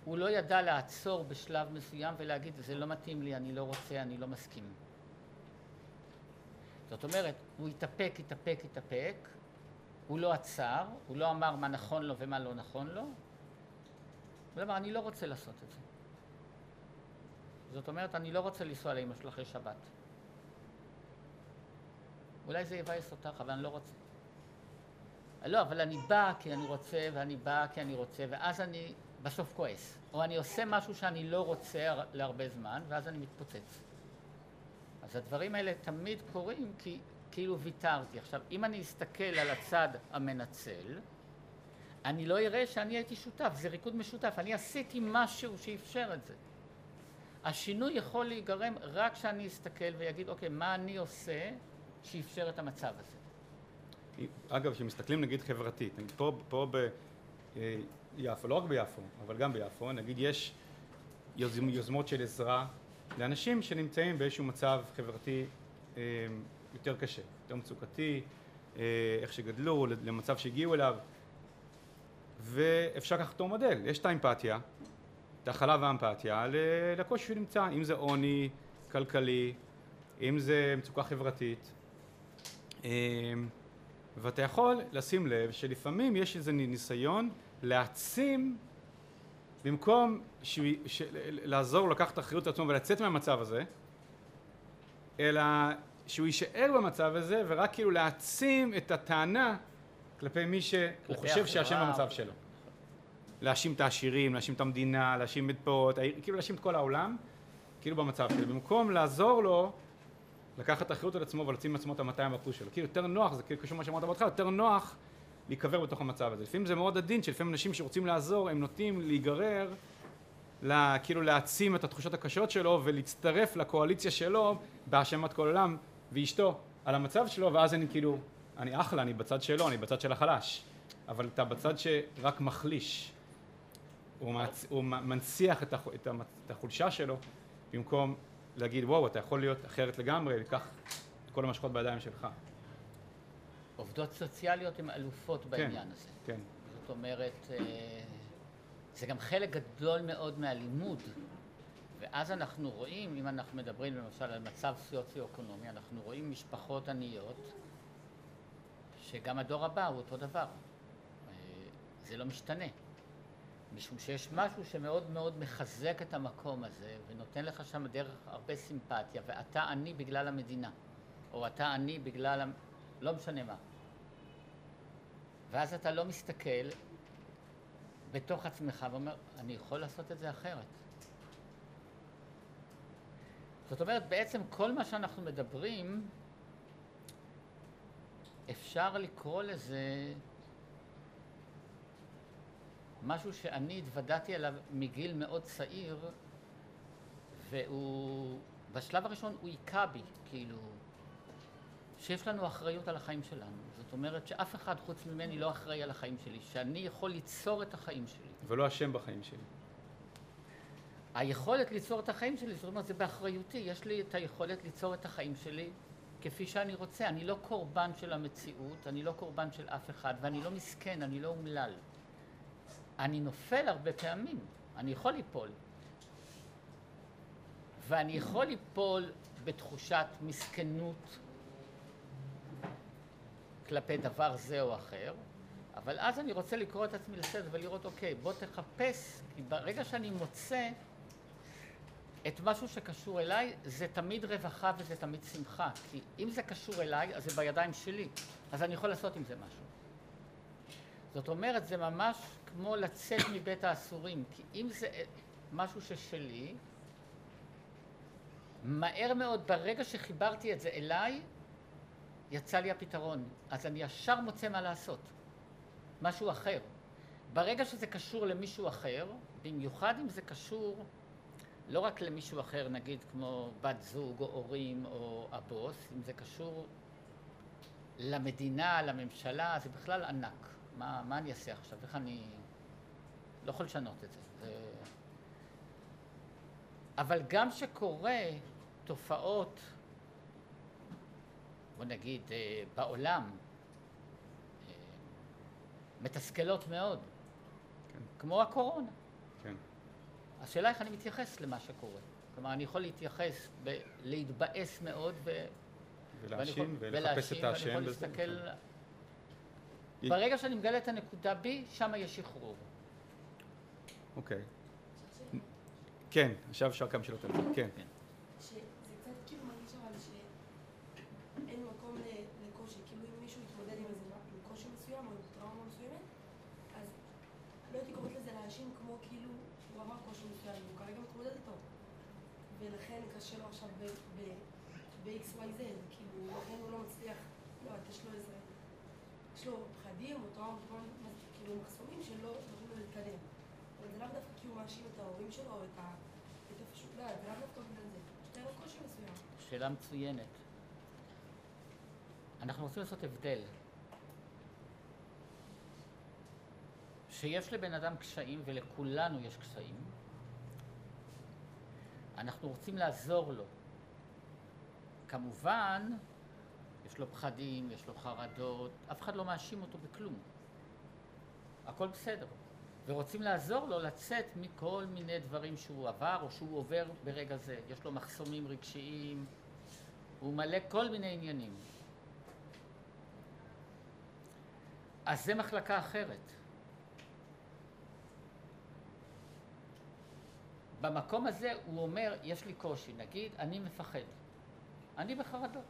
הוא לא ידע לעצור בשלב מסוים ולהגיד, זה לא מתאים לי, אני לא רוצה, אני לא מסכים. זאת אומרת, הוא התאפק, התאפק, התאפק, הוא לא עצר, הוא לא אמר מה נכון לו ומה לא נכון לו, הוא אמר, אני לא רוצה לעשות את זה. זאת אומרת, אני לא רוצה לנסוע לאמא שלו אחרי שבת. אולי זה יבאס אותך, אבל אני לא רוצה. לא, אבל אני בא כי אני רוצה, ואני בא כי אני רוצה, ואז אני בסוף כועס. או אני עושה משהו שאני לא רוצה להרבה זמן, ואז אני מתפוצץ. אז הדברים האלה תמיד קורים כי כאילו ויתרתי. עכשיו, אם אני אסתכל על הצד המנצל, אני לא אראה שאני הייתי שותף, זה ריקוד משותף. אני עשיתי משהו שאפשר את זה. השינוי יכול להיגרם רק כשאני אסתכל ויגיד, אוקיי, מה אני עושה שאפשר את המצב הזה. אגב, כשמסתכלים נגיד חברתית, נגיד פה, פה ביפו, לא רק ביפו, אבל גם ביפו, נגיד יש יוזמות של עזרה לאנשים שנמצאים באיזשהו מצב חברתי אה, יותר קשה, יותר מצוקתי, אה, איך שגדלו, למצב שהגיעו אליו, ואפשר לקחת אותו מודל, יש את האמפתיה, את ההכלה והאמפתיה לקושי שהוא נמצא, אם זה עוני כלכלי, אם זה מצוקה חברתית, אמ, ואתה יכול לשים לב שלפעמים יש איזה ניסיון להעצים במקום ש... ש... לעזור לקחת אחריות על עצמו ולצאת מהמצב הזה, אלא שהוא יישאר במצב הזה ורק כאילו להעצים את הטענה כלפי מי שהוא חושב שאשם במצב שלו. להאשים את העשירים, להאשים את המדינה, להאשים את פה, כאילו להאשים את כל העולם, כאילו במצב שלו. במקום לעזור לו לקחת אחריות על עצמו ולהוציא מעצמו את ה-200% שלו. כאילו יותר נוח, זה כאילו קשור למה שאמרת בהתחלה, יותר נוח להיקבר בתוך המצב הזה. לפעמים זה מאוד עדין, שלפעמים אנשים שרוצים לעזור, הם נוטים להיגרר, לה, כאילו להעצים את התחושות הקשות שלו ולהצטרף לקואליציה שלו בהאשמת כל עולם ואשתו על המצב שלו, ואז אני כאילו, אני אחלה, אני בצד שלו, אני בצד של החלש. אבל אתה בצד שרק מחליש. הוא, מצ... הוא מנציח את, הח... את החולשה שלו במקום להגיד, וואו, אתה יכול להיות אחרת לגמרי, לקח את כל המשכות בידיים שלך. עובדות סוציאליות הן אלופות כן, בעניין הזה. כן. זאת אומרת, אה, זה גם חלק גדול מאוד מהלימוד. ואז אנחנו רואים, אם אנחנו מדברים למשל על מצב סוציו-אקונומי, אנחנו רואים משפחות עניות, שגם הדור הבא הוא אותו דבר. אה, זה לא משתנה. משום שיש משהו שמאוד מאוד מחזק את המקום הזה ונותן לך שם דרך הרבה סימפתיה ואתה עני בגלל המדינה או אתה עני בגלל, לא משנה מה ואז אתה לא מסתכל בתוך עצמך ואומר אני יכול לעשות את זה אחרת זאת אומרת בעצם כל מה שאנחנו מדברים אפשר לקרוא לזה משהו שאני התוודעתי אליו מגיל מאוד צעיר, והוא, בשלב הראשון הוא היכה בי, כאילו, שיש לנו אחריות על החיים שלנו. זאת אומרת שאף אחד חוץ ממני לא אחראי על החיים שלי, שאני יכול ליצור את החיים שלי. ולא אשם בחיים שלי. היכולת ליצור את החיים שלי, זאת אומרת, זה באחריותי. יש לי את היכולת ליצור את החיים שלי כפי שאני רוצה. אני לא קורבן של המציאות, אני לא קורבן של אף אחד, ואני לא מסכן, אני לא אומלל. אני נופל הרבה פעמים, אני יכול ליפול. ואני יכול ליפול בתחושת מסכנות כלפי דבר זה או אחר, אבל אז אני רוצה לקרוא את עצמי לסדר ולראות, אוקיי, בוא תחפש, כי ברגע שאני מוצא את משהו שקשור אליי, זה תמיד רווחה וזה תמיד שמחה. כי אם זה קשור אליי, אז זה בידיים שלי. אז אני יכול לעשות עם זה משהו. זאת אומרת, זה ממש כמו לצאת [COUGHS] מבית האסורים. כי אם זה משהו ששלי, מהר מאוד, ברגע שחיברתי את זה אליי, יצא לי הפתרון. אז אני ישר מוצא מה לעשות. משהו אחר. ברגע שזה קשור למישהו אחר, במיוחד אם זה קשור לא רק למישהו אחר, נגיד כמו בת זוג או הורים או הבוס, אם זה קשור למדינה, לממשלה, זה בכלל ענק. מה, מה אני אעשה עכשיו? איך אני... לא יכול לשנות את זה. זה... אבל גם שקורה תופעות, בוא נגיד, אה, בעולם, אה, מתסכלות מאוד, כן. כמו הקורונה. השאלה איך אני מתייחס למה שקורה. כלומר, אני יכול להתייחס, ב- להתבאס מאוד ו... ולהאשים ולחפש את האשם. ואני יכול להסתכל... ברגע שאני מגלה את הנקודה בי, שם יש שחרור. אוקיי. כן, עכשיו אפשר כמה שאלות על זה. כן. כן. ב-XYZ, כאילו, לכן הוא לא מצליח, לא, יש לו איזה, יש לו פחדים או טראומות, כאילו מחסומים שלא נותנים לו להתקדם. אבל זה לאו דווקא כי הוא מאשים את ההורים שלו או את ה... את הפשוט, לא, זה לאו דווקא בגלל זה. היה לו קושי מסוים. שאלה מצוינת. אנחנו רוצים לעשות הבדל. שיש לבן אדם קשיים, ולכולנו יש קשיים, אנחנו רוצים לעזור לו. כמובן, יש לו פחדים, יש לו חרדות, אף אחד לא מאשים אותו בכלום. הכל בסדר. ורוצים לעזור לו לצאת מכל מיני דברים שהוא עבר או שהוא עובר ברגע זה. יש לו מחסומים רגשיים, הוא מלא כל מיני עניינים. אז זה מחלקה אחרת. במקום הזה הוא אומר, יש לי קושי, נגיד, אני מפחד. אני בחרדות.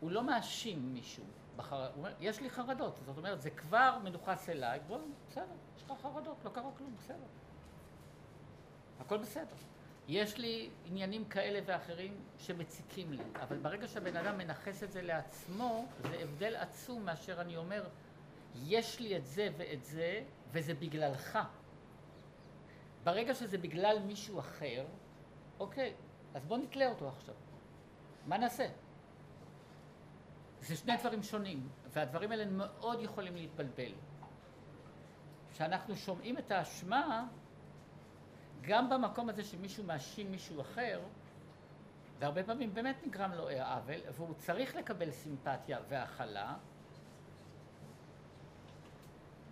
הוא לא מאשים מישהו, בחר... הוא אומר, יש לי חרדות, זאת אומרת, זה כבר מנוכס אליי, בוא, בסדר, יש לך חרדות, לא קרה כלום, בסדר. הכל בסדר. יש לי עניינים כאלה ואחרים שמציקים לי, אבל ברגע שהבן אדם מנכס את זה לעצמו, זה הבדל עצום מאשר אני אומר, יש לי את זה ואת זה, וזה בגללך. ברגע שזה בגלל מישהו אחר, אוקיי, אז בוא נתלה אותו עכשיו. מה נעשה? זה שני דברים שונים, והדברים האלה מאוד יכולים להתבלבל. כשאנחנו שומעים את האשמה, גם במקום הזה שמישהו מאשים מישהו אחר, והרבה פעמים באמת נגרם לו עוול, והוא צריך לקבל סימפתיה והכלה.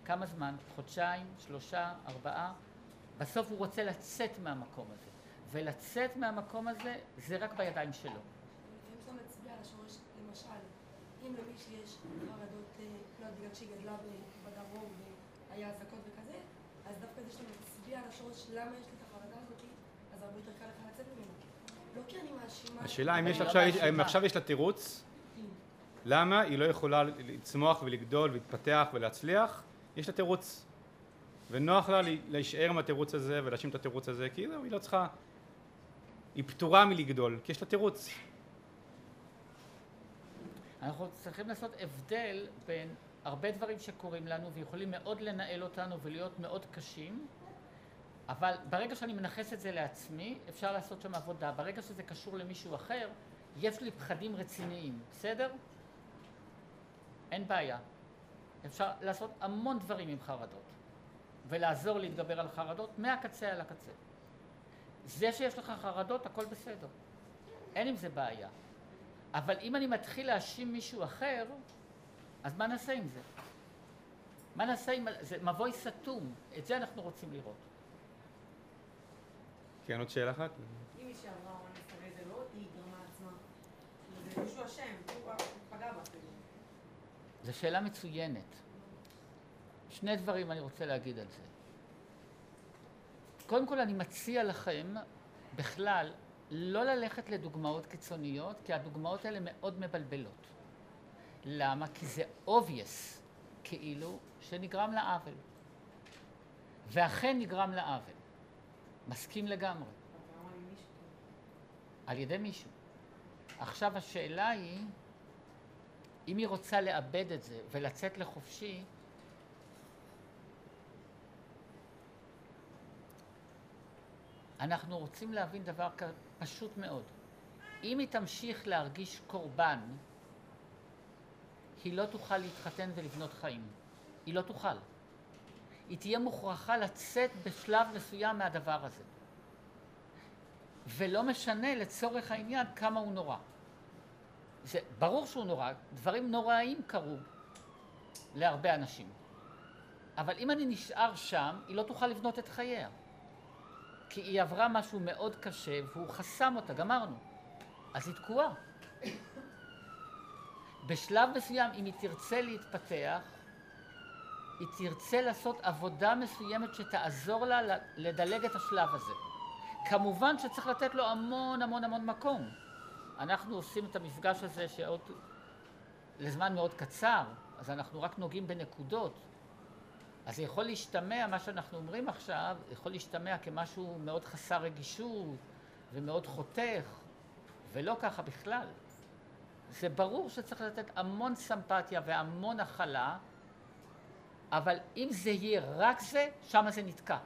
כמה זמן? חודשיים? שלושה? ארבעה? בסוף הוא רוצה לצאת מהמקום הזה. ולצאת מהמקום הזה זה רק בידיים שלו. אם למישהי יש חרדות, אה, לא בגלל שהיא גדלה בדרום והיה אזעקות וכזה, אז דווקא זה שאתה מצביע על השורש למה יש לי את החרדה הזאת, אז הרבה יותר קל לך לצאת ממנה. לא כי אני מאשימה... השאלה אם עכשיו יש לה תירוץ, כן. למה היא לא יכולה לצמוח ולגדול ולהתפתח ולהצליח, יש לה תירוץ. ונוח לה להישאר עם התירוץ הזה ולהאשים את התירוץ הזה, כי היא לא צריכה, היא פטורה מלגדול, כי יש לה תירוץ. אנחנו צריכים לעשות הבדל בין הרבה דברים שקורים לנו ויכולים מאוד לנהל אותנו ולהיות מאוד קשים, אבל ברגע שאני מנכס את זה לעצמי, אפשר לעשות שם עבודה. ברגע שזה קשור למישהו אחר, יש לי פחדים רציניים, בסדר? אין בעיה. אפשר לעשות המון דברים עם חרדות, ולעזור להתגבר על חרדות מהקצה אל הקצה. זה שיש לך חרדות, הכל בסדר. אין עם זה בעיה. אבל אם אני מתחיל להאשים מישהו אחר, אז מה נעשה עם זה? מה נעשה עם... זה מבוי סתום, את זה אנחנו רוצים לראות. כן, עוד שאלה אחת? אם היא שעברה אונס, הרי זה לא היא גרמה לעצמה מישהו אשם, הוא פגע בה. זו שאלה מצוינת. שני דברים אני רוצה להגיד על זה. קודם כל אני מציע לכם בכלל לא ללכת לדוגמאות קיצוניות, כי הדוגמאות האלה מאוד מבלבלות. למה? כי זה obvious, כאילו, שנגרם לה עוול. ואכן נגרם לה עוול. מסכים לגמרי. על ידי מישהו. עכשיו השאלה היא, אם היא רוצה לאבד את זה ולצאת לחופשי, אנחנו רוצים להבין דבר פשוט מאוד. אם היא תמשיך להרגיש קורבן, היא לא תוכל להתחתן ולבנות חיים. היא לא תוכל. היא תהיה מוכרחה לצאת בשלב מסוים מהדבר הזה. ולא משנה לצורך העניין כמה הוא נורא. זה ברור שהוא נורא, דברים נוראים קרו להרבה אנשים. אבל אם אני נשאר שם, היא לא תוכל לבנות את חייה. כי היא עברה משהו מאוד קשה והוא חסם אותה, גמרנו. אז היא תקועה. בשלב מסוים, אם היא תרצה להתפתח, היא תרצה לעשות עבודה מסוימת שתעזור לה לדלג את השלב הזה. כמובן שצריך לתת לו המון המון המון מקום. אנחנו עושים את המפגש הזה שעוד לזמן מאוד קצר, אז אנחנו רק נוגעים בנקודות. אז יכול להשתמע, מה שאנחנו אומרים עכשיו, יכול להשתמע כמשהו מאוד חסר רגישות ומאוד חותך, ולא ככה בכלל. זה ברור שצריך לתת המון סמפתיה והמון הכלה, אבל אם זה יהיה רק זה, שם זה נתקע.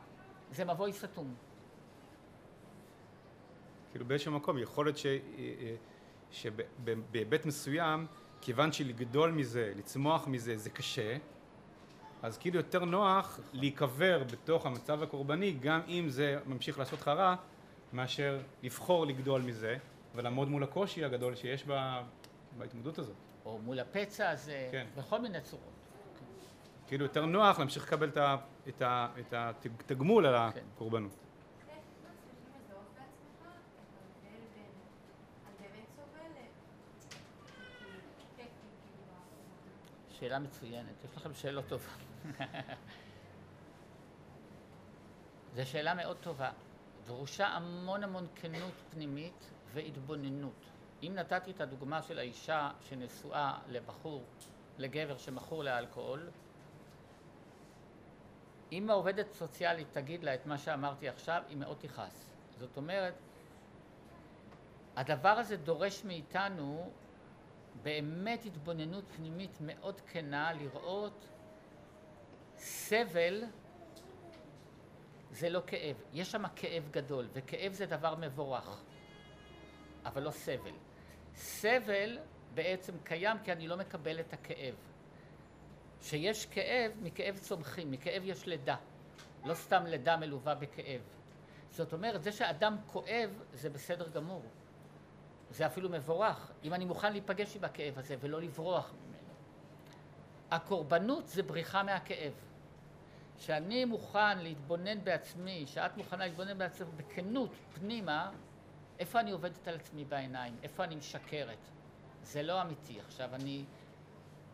זה מבוי סתום. כאילו באיזשהו מקום, יכול להיות. שבהיבט מסוים, כיוון שלגדול מזה, לצמוח מזה, זה קשה, אז כאילו יותר נוח להיקבר בתוך המצב הקורבני, גם אם זה ממשיך לעשות לך רע, מאשר לבחור לגדול מזה, ולעמוד מול הקושי הגדול שיש בה, בהתמודדות הזאת. או מול הפצע הזה, כן. בכל מיני צורות. כאילו יותר נוח להמשיך לקבל את התגמול על כן. הקורבנות. שאלה מצוינת, יש לכם שאלות טובות. [LAUGHS] זו שאלה מאוד טובה. דרושה המון המון כנות פנימית והתבוננות. אם נתתי את הדוגמה של האישה שנשואה לבחור, לגבר שמכור לאלכוהול, אם העובדת סוציאלית תגיד לה את מה שאמרתי עכשיו, היא מאוד תכעס. זאת אומרת, הדבר הזה דורש מאיתנו באמת התבוננות פנימית מאוד כנה לראות סבל זה לא כאב, יש שם כאב גדול, וכאב זה דבר מבורך, אבל לא סבל. סבל בעצם קיים כי אני לא מקבל את הכאב. שיש כאב, מכאב צומחים, מכאב יש לידה. לא סתם לידה מלווה בכאב. זאת אומרת, זה שאדם כואב זה בסדר גמור. זה אפילו מבורך, אם אני מוכן להיפגש עם הכאב הזה ולא לברוח ממנו. הקורבנות זה בריחה מהכאב. שאני מוכן להתבונן בעצמי, שאת מוכנה להתבונן בעצמך בכנות פנימה, איפה אני עובדת על עצמי בעיניים, איפה אני משקרת. זה לא אמיתי. עכשיו, אני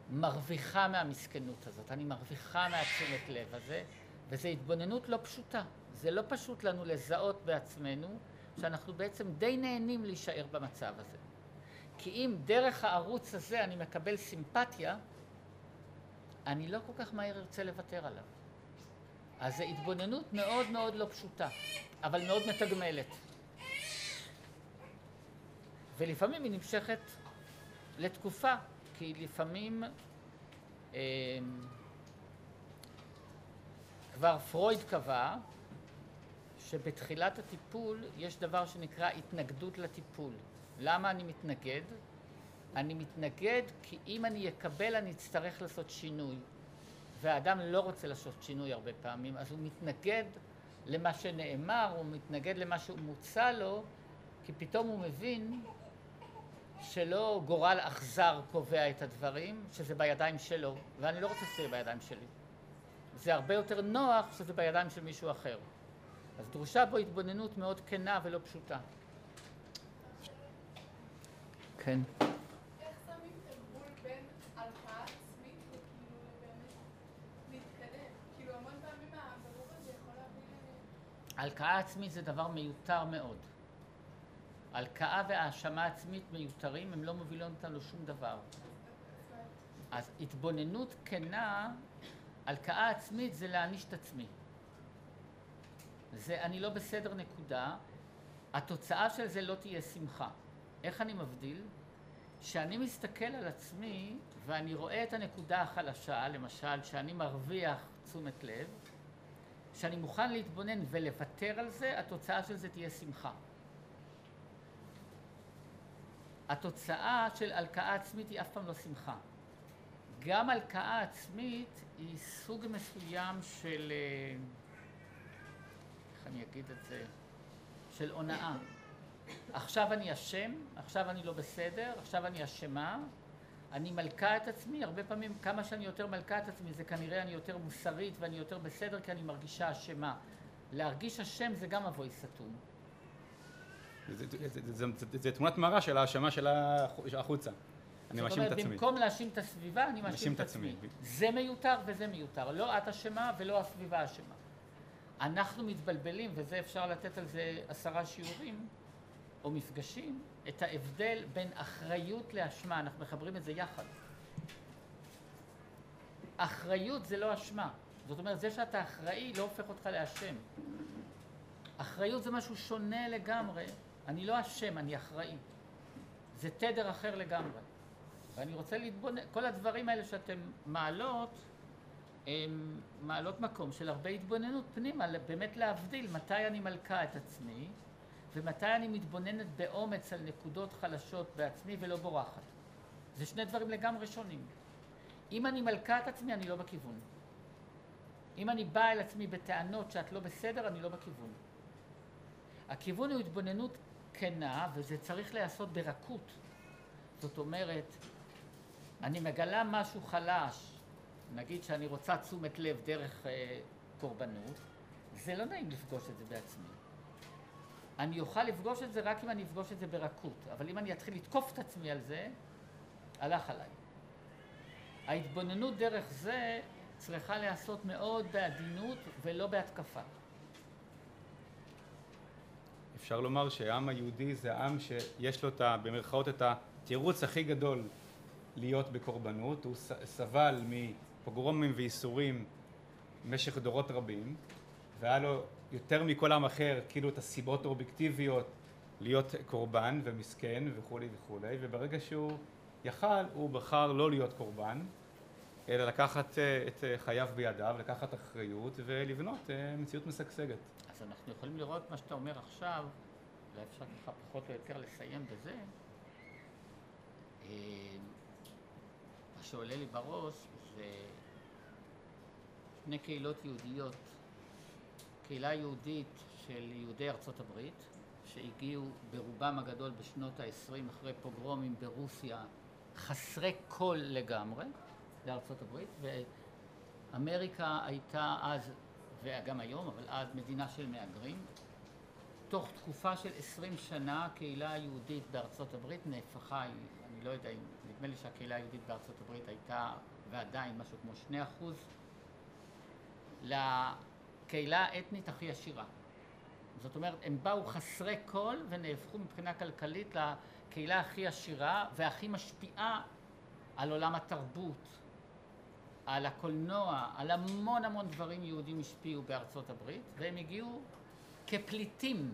מרוויחה מהמסכנות הזאת, אני מרוויחה מהתשומת לב הזה, וזו התבוננות לא פשוטה. זה לא פשוט לנו לזהות בעצמנו שאנחנו בעצם די נהנים להישאר במצב הזה. כי אם דרך הערוץ הזה אני מקבל סימפתיה, אני לא כל כך מהר ארצה לוותר עליו. אז זו התבוננות מאוד מאוד לא פשוטה, אבל מאוד מתגמלת. ולפעמים היא נמשכת לתקופה, כי לפעמים אה, כבר פרויד קבע שבתחילת הטיפול יש דבר שנקרא התנגדות לטיפול. למה אני מתנגד? אני מתנגד כי אם אני אקבל אני אצטרך לעשות שינוי. והאדם לא רוצה לעשות שינוי הרבה פעמים, אז הוא מתנגד למה שנאמר, הוא מתנגד למה שהוא מוצע לו, כי פתאום הוא מבין שלא גורל אכזר קובע את הדברים, שזה בידיים שלו, ואני לא רוצה שזה יהיה בידיים שלי. זה הרבה יותר נוח שזה בידיים של מישהו אחר. אז דרושה בו התבוננות מאוד כנה ולא פשוטה. כן. הלקאה עצמית זה דבר מיותר מאוד. הלקאה והאשמה עצמית מיותרים, הם לא מובילים אותנו לשום דבר. אז התבוננות כנה, הלקאה עצמית זה להעניש את עצמי. זה אני לא בסדר נקודה, התוצאה של זה לא תהיה שמחה. איך אני מבדיל? כשאני מסתכל על עצמי ואני רואה את הנקודה החלשה, למשל, שאני מרוויח תשומת לב, כשאני מוכן להתבונן ולוותר על זה, התוצאה של זה תהיה שמחה. התוצאה של הלקאה עצמית היא אף פעם לא שמחה. גם הלקאה עצמית היא סוג מסוים של, אה, איך אני אגיד את זה, של הונאה. עכשיו אני אשם, עכשיו אני לא בסדר, עכשיו אני אשמה, אני מלכה את עצמי, הרבה פעמים כמה שאני יותר מלכה את עצמי זה כנראה אני יותר מוסרית ואני יותר בסדר כי אני מרגישה אשמה. להרגיש אשם זה גם אבוי סתום. זה, תמונת מראה של האשמה של החוצה. אני מאשים את עצמי. זאת אומרת, במקום להאשים את הסביבה, אני מאשים את עצמי. זה מיותר וזה מיותר. לא את אשמה ולא הסביבה אשמה. אנחנו מתבלבלים, וזה אפשר לתת על זה עשרה שיעורים או מפגשים, את ההבדל בין אחריות לאשמה. אנחנו מחברים את זה יחד. אחריות זה לא אשמה. זאת אומרת, זה שאתה אחראי לא הופך אותך לאשם. אחריות זה משהו שונה לגמרי. אני לא אשם, אני אחראי. זה תדר אחר לגמרי. ואני רוצה להתבונן, כל הדברים האלה שאתם מעלות, הם מעלות מקום של הרבה התבוננות פנימה, באמת להבדיל מתי אני מלכה את עצמי ומתי אני מתבוננת באומץ על נקודות חלשות בעצמי ולא בורחת. זה שני דברים לגמרי שונים. אם אני מלכה את עצמי, אני לא בכיוון. אם אני באה אל עצמי בטענות שאת לא בסדר, אני לא בכיוון. הכיוון הוא התבוננות כנה, וזה צריך להיעשות ברכות. זאת אומרת, אני מגלה משהו חלש, נגיד שאני רוצה תשומת לב דרך אה, קורבנות, זה לא נעים לפגוש את זה בעצמי. אני אוכל לפגוש את זה רק אם אני אפגוש את זה ברכות, אבל אם אני אתחיל לתקוף את עצמי על זה, הלך עליי. ההתבוננות דרך זה צריכה להיעשות מאוד בעדינות ולא בהתקפה. אפשר לומר שהעם היהודי זה עם שיש לו את ה, במרכאות את התירוץ הכי גדול להיות בקורבנות, הוא סבל מפוגרומים וייסורים במשך דורות רבים, והיה לו יותר מכל עם אחר כאילו את הסיבות האובייקטיביות להיות קורבן ומסכן וכולי וכולי, וברגע שהוא יכל, הוא בחר לא להיות קורבן, אלא לקחת אה, את חייו בידיו, לקחת אחריות ולבנות אה, מציאות משגשגת. אז אנחנו יכולים לראות מה שאתה אומר עכשיו, אולי אפשר ככה פחות או יותר לסיים בזה. אה, מה שעולה לי בראש זה שני קהילות יהודיות, קהילה יהודית של יהודי ארצות הברית, שהגיעו ברובם הגדול בשנות ה-20 אחרי פוגרומים ברוסיה, חסרי כל לגמרי, לארצות הברית, ואמריקה הייתה אז, וגם היום, אבל אז מדינה של מהגרים. תוך תקופה של 20 שנה הקהילה היהודית בארצות הברית נהפכה, אני לא יודע, נדמה לי שהקהילה היהודית בארצות הברית הייתה ועדיין משהו כמו 2% הקהילה האתנית הכי עשירה. זאת אומרת, הם באו חסרי כל ונהפכו מבחינה כלכלית לקהילה הכי עשירה והכי משפיעה על עולם התרבות, על הקולנוע, על המון המון דברים יהודים השפיעו בארצות הברית, והם הגיעו כפליטים.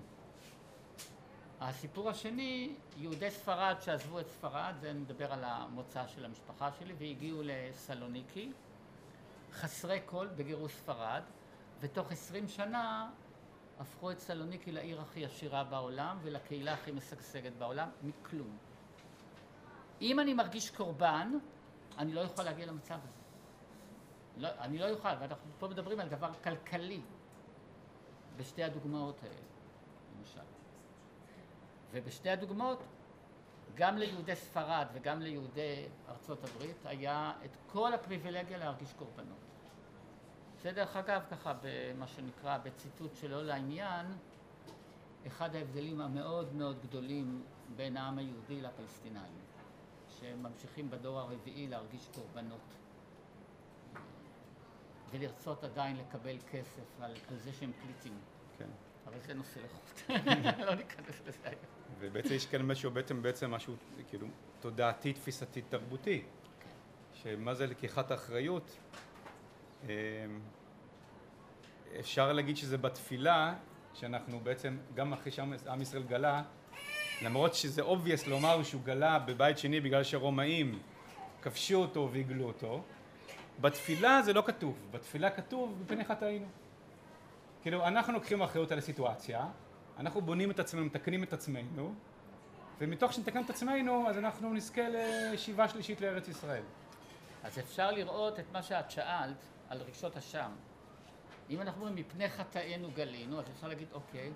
הסיפור השני, יהודי ספרד שעזבו את ספרד, זה נדבר על המוצא של המשפחה שלי, והגיעו לסלוניקי, חסרי כל בגירוש ספרד, ותוך עשרים שנה הפכו את סלוניקי לעיר הכי עשירה בעולם ולקהילה הכי משגשגת בעולם, מכלום. אם אני מרגיש קורבן, אני לא יכול להגיע למצב הזה. לא, אני לא אוכל, ואנחנו פה מדברים על דבר כלכלי בשתי הדוגמאות האלה, למשל. ובשתי הדוגמאות, גם ליהודי ספרד וגם ליהודי ארצות הברית היה את כל הפריבילגיה להרגיש קורבנות. זה דרך אגב ככה במה שנקרא בציטוט שלא לעניין, אחד ההבדלים המאוד מאוד גדולים בין העם היהודי לפלסטינאים, שממשיכים בדור הרביעי להרגיש קורבנות. ולרצות עדיין לקבל כסף על, על זה שהם פליטים. כן. אבל זה נושא לחוט. [LAUGHS] לא ניכנס לזה היום. ובעצם יש כאן משהו, בעצם, בעצם משהו כאילו תודעתי, תפיסתי, תרבותי. שמה זה לקיחת אחריות? אמ, אפשר להגיד שזה בתפילה, שאנחנו בעצם, גם אחרי שעם ישראל גלה, למרות שזה obvious לומר שהוא גלה בבית שני בגלל שהרומאים כבשו אותו והגלו אותו, בתפילה זה לא כתוב, בתפילה כתוב מפני חטאינו. כאילו אנחנו לוקחים אחריות על הסיטואציה, אנחנו בונים את עצמנו, מתקנים את עצמנו, ומתוך שנתקן את עצמנו אז אנחנו נזכה לשיבה שלישית לארץ ישראל. אז אפשר לראות את מה שאת שאלת על רגשות אשם. אם אנחנו אומרים מפני חטאינו גלינו, אז אפשר להגיד אוקיי.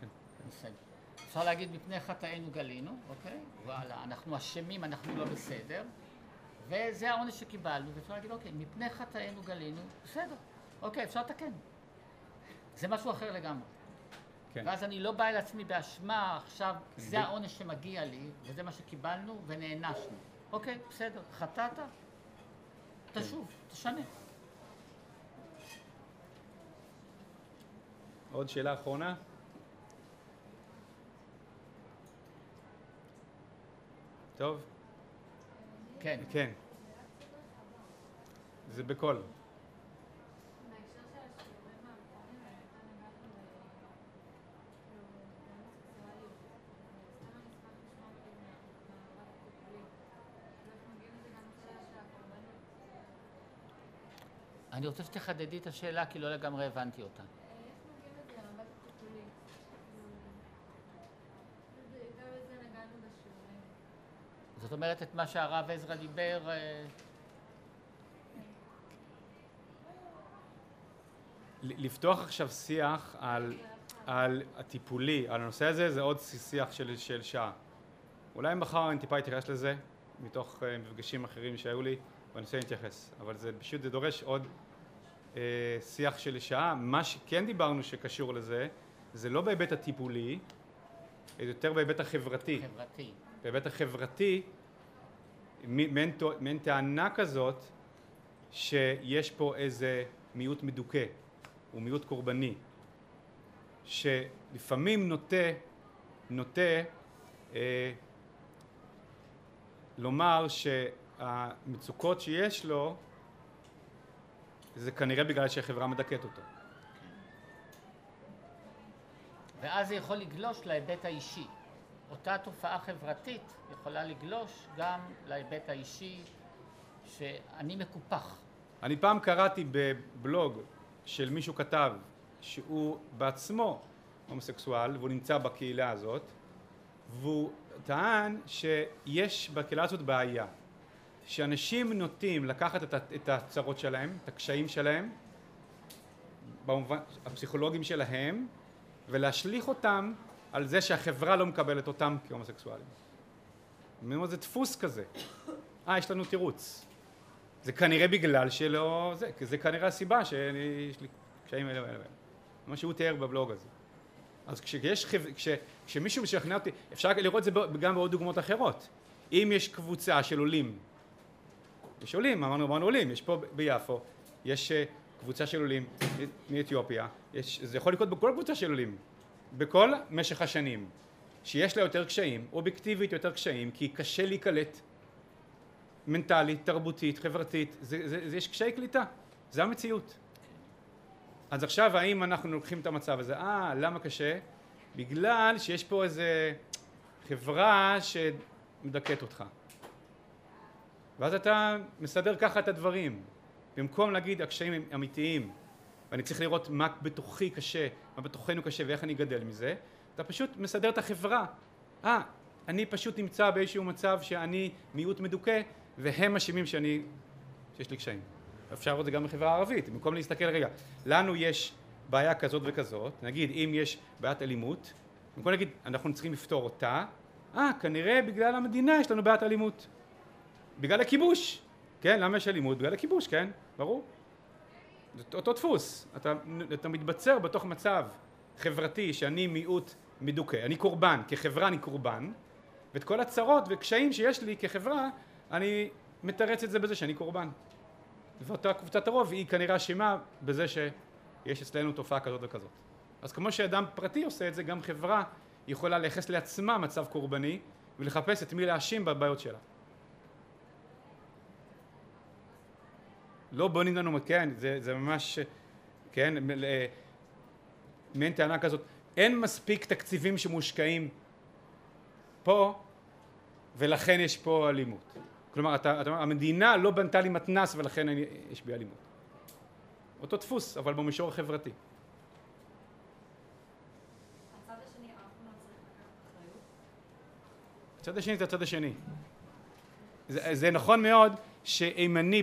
כן. בסדר. אפשר להגיד מפני חטאינו גלינו, אוקיי? וואלה, אנחנו אשמים, אנחנו לא בסדר. וזה העונש שקיבלנו, ואפשר להגיד אוקיי, מפני חטאינו גלינו, בסדר. אוקיי, אפשר לתקן. זה משהו אחר לגמרי. כן. ואז אני לא בא אל עצמי באשמה, עכשיו כן, זה ב- העונש שמגיע לי, וזה מה שקיבלנו, ונענשנו. אוקיי, בסדר, חטאת. תשוב, תשנה. עוד שאלה אחרונה? טוב, כן. כן. זה בקול. בהקשר של השיעורים האחרונים, אתה נגעת ב- כאילו, בהומוסקסואליות. סתם אני אשמח לשמוע כאילו מהמאבק הטיפולי. איך מגיעים לזה גם לשאלה של הקורבנות. אני רוצה שתחדדי את השאלה, כי לא לגמרי הבנתי אותה. אה? כאילו. זאת אומרת, את מה שהרב עזרא דיבר, אה, ל- לפתוח עכשיו שיח על, על הטיפולי, על הנושא הזה, זה עוד שיח של, של שעה. אולי מחר אני טיפה אתייחס לזה, מתוך uh, מפגשים אחרים שהיו לי, ואני רוצה להתייחס. אבל זה פשוט, זה דורש עוד שיח של שעה. מה שכן דיברנו שקשור לזה, זה לא בהיבט הטיפולי, אלא יותר בהיבט החברתי. חברתי. בהיבט החברתי, מעין טענה כזאת שיש פה איזה מיעוט מדוכא, הוא מיעוט קורבני, שלפעמים נוטה, נוטה אה, לומר שהמצוקות שיש לו זה כנראה בגלל שהחברה מדכאת אותו. ואז זה יכול לגלוש להיבט האישי. אותה תופעה חברתית יכולה לגלוש גם להיבט האישי, שאני מקופח. אני פעם קראתי בבלוג של מישהו כתב שהוא בעצמו הומוסקסואל והוא נמצא בקהילה הזאת והוא טען שיש בקהילה הזאת בעיה שאנשים נוטים לקחת את, את הצרות שלהם, את הקשיים שלהם במובן הפסיכולוגיים שלהם ולהשליך אותם על זה שהחברה לא מקבלת אותם כהומוסקסואלים. אומר, זה דפוס כזה. אה, יש לנו תירוץ. זה כנראה בגלל שלא... זה, זה כנראה הסיבה שיש לי קשיים אלה ואלה. מה שהוא תיאר בבלוג הזה. אז כשיש, כש, כשמישהו משכנע אותי, אפשר לראות את זה גם בעוד דוגמאות אחרות. אם יש קבוצה של עולים, יש עולים, אמרנו, אמרנו עולים, יש פה ביפו, יש אה, קבוצה של עולים מאתיופיה, יש, זה יכול לקרות בכל קבוצה של עולים, בכל משך השנים, שיש לה יותר קשיים, אובייקטיבית יותר קשיים, כי קשה להיקלט מנטלית, תרבותית, חברתית, זה, זה, זה, יש קשיי קליטה, זה המציאות. אז עכשיו האם אנחנו לוקחים את המצב הזה, אה, למה קשה? בגלל שיש פה איזה חברה שמדכאת אותך. ואז אתה מסדר ככה את הדברים. במקום להגיד הקשיים הם אמיתיים, ואני צריך לראות מה בתוכי קשה, מה בתוכנו קשה ואיך אני גדל מזה, אתה פשוט מסדר את החברה. אה, אני פשוט נמצא באיזשהו מצב שאני מיעוט מדוכא, והם אשמים שאני, שיש לי קשיים. אפשר לראות את זה גם בחברה הערבית, במקום להסתכל רגע, לנו יש בעיה כזאת וכזאת, נגיד אם יש בעיית אלימות, במקום להגיד אנחנו צריכים לפתור אותה, אה כנראה בגלל המדינה יש לנו בעיית אלימות, בגלל הכיבוש, כן למה יש אלימות? בגלל הכיבוש, כן, ברור, זה אותו דפוס, אתה, אתה מתבצר בתוך מצב חברתי שאני מיעוט מדוכא, אני קורבן, כחברה אני קורבן, ואת כל הצרות וקשיים שיש לי כחברה, אני מתרץ את זה בזה שאני קורבן. ואותה קבוצת הרוב היא כנראה אשמה בזה שיש אצלנו תופעה כזאת וכזאת. אז כמו שאדם פרטי עושה את זה, גם חברה יכולה לייחס לעצמה מצב קורבני ולחפש את מי להאשים בבעיות שלה. לא בונים לנו, כן, זה, זה ממש, כן, מעין טענה כזאת, אין מספיק תקציבים שמושקעים פה ולכן יש פה אלימות. כלומר, אתה, אתה המדינה לא בנתה לי מתנ"ס ולכן אני, יש בי אלימות. אותו דפוס, אבל במישור החברתי. הצד השני לא. הצד השני זה הצד השני. זה, זה נכון מאוד שאם אני,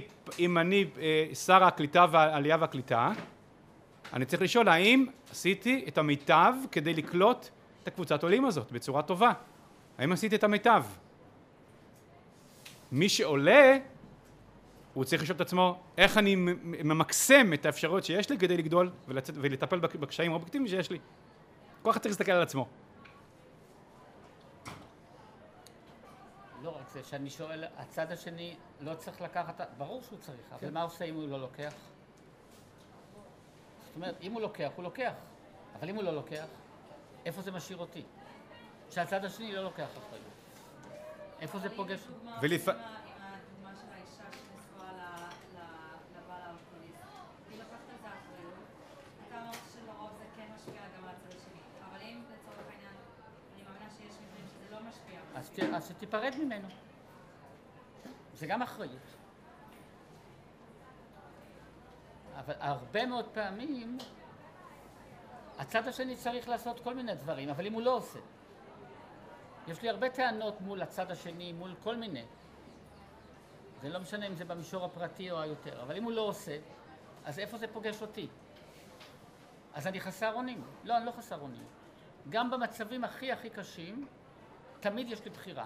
אני אה, שר הקליטה והעלייה והקליטה, אני צריך לשאול האם עשיתי את המיטב כדי לקלוט את הקבוצת עולים הזאת בצורה טובה? האם עשיתי את המיטב? מי שעולה, הוא צריך לשאול את עצמו איך אני ממקסם את האפשרויות שיש לי כדי לגדול ולצאת, ולטפל בק- בקשיים האובייקטיביים שיש לי. כל אחד צריך להסתכל על עצמו. לא רק זה, שאני שואל, הצד השני לא צריך לקחת, ברור שהוא צריך, אבל מה עושה אם הוא לא לוקח? זאת אומרת, אם הוא לוקח, הוא לוקח, אבל אם הוא לא לוקח, איפה זה משאיר אותי? שהצד השני לא לוקח אחריות. איפה זה פוגש? ולפ- עם הדוגמה של האישה שנשואה ל- ל- לבעל האלכוהוליסט. היא לוקחת על זה אחריות. אתה אמרת שלרוב זה כן משפיע גם על הצד השני. אבל אם לצורך העניין, אני מאמינה שיש מקרים שזה לא אז שתיפרד ממנו. זה גם אחריות. אבל הרבה מאוד פעמים הצד השני צריך לעשות כל מיני דברים, אבל אם הוא לא עושה. יש לי הרבה טענות מול הצד השני, מול כל מיני. זה לא משנה אם זה במישור הפרטי או היותר, אבל אם הוא לא עושה, אז איפה זה פוגש אותי? אז אני חסר אונים. לא, אני לא חסר אונים. גם במצבים הכי הכי קשים, תמיד יש לי בחירה.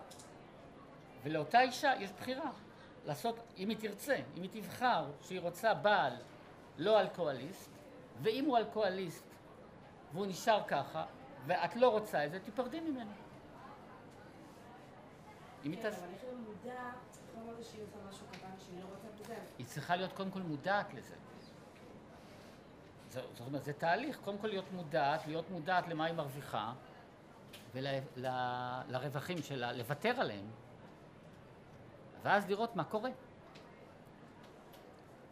ולאותה אישה יש בחירה. לעשות, אם היא תרצה, אם היא תבחר שהיא רוצה בעל לא אלכוהוליסט, ואם הוא אלכוהוליסט והוא נשאר ככה, ואת לא רוצה את זה, תיפרדי ממנו. אם היא כן, תעשה... אבל איך היא מודעת, יכול להיות שהיא עושה משהו קטן שהיא לא רוצה בזה. היא צריכה להיות קודם כל מודעת לזה. זה- זאת אומרת, זה תהליך, קודם כל להיות מודעת, להיות מודעת למה היא מרוויחה, ולרווחים שלה, לוותר עליהם, ואז לראות מה קורה,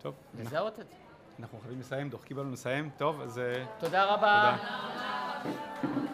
טוב, לזהות את זה. אנחנו חייבים לסיים, דוח קיבלנו לסיים, טוב, אז... אה, תודה רבה. תודה.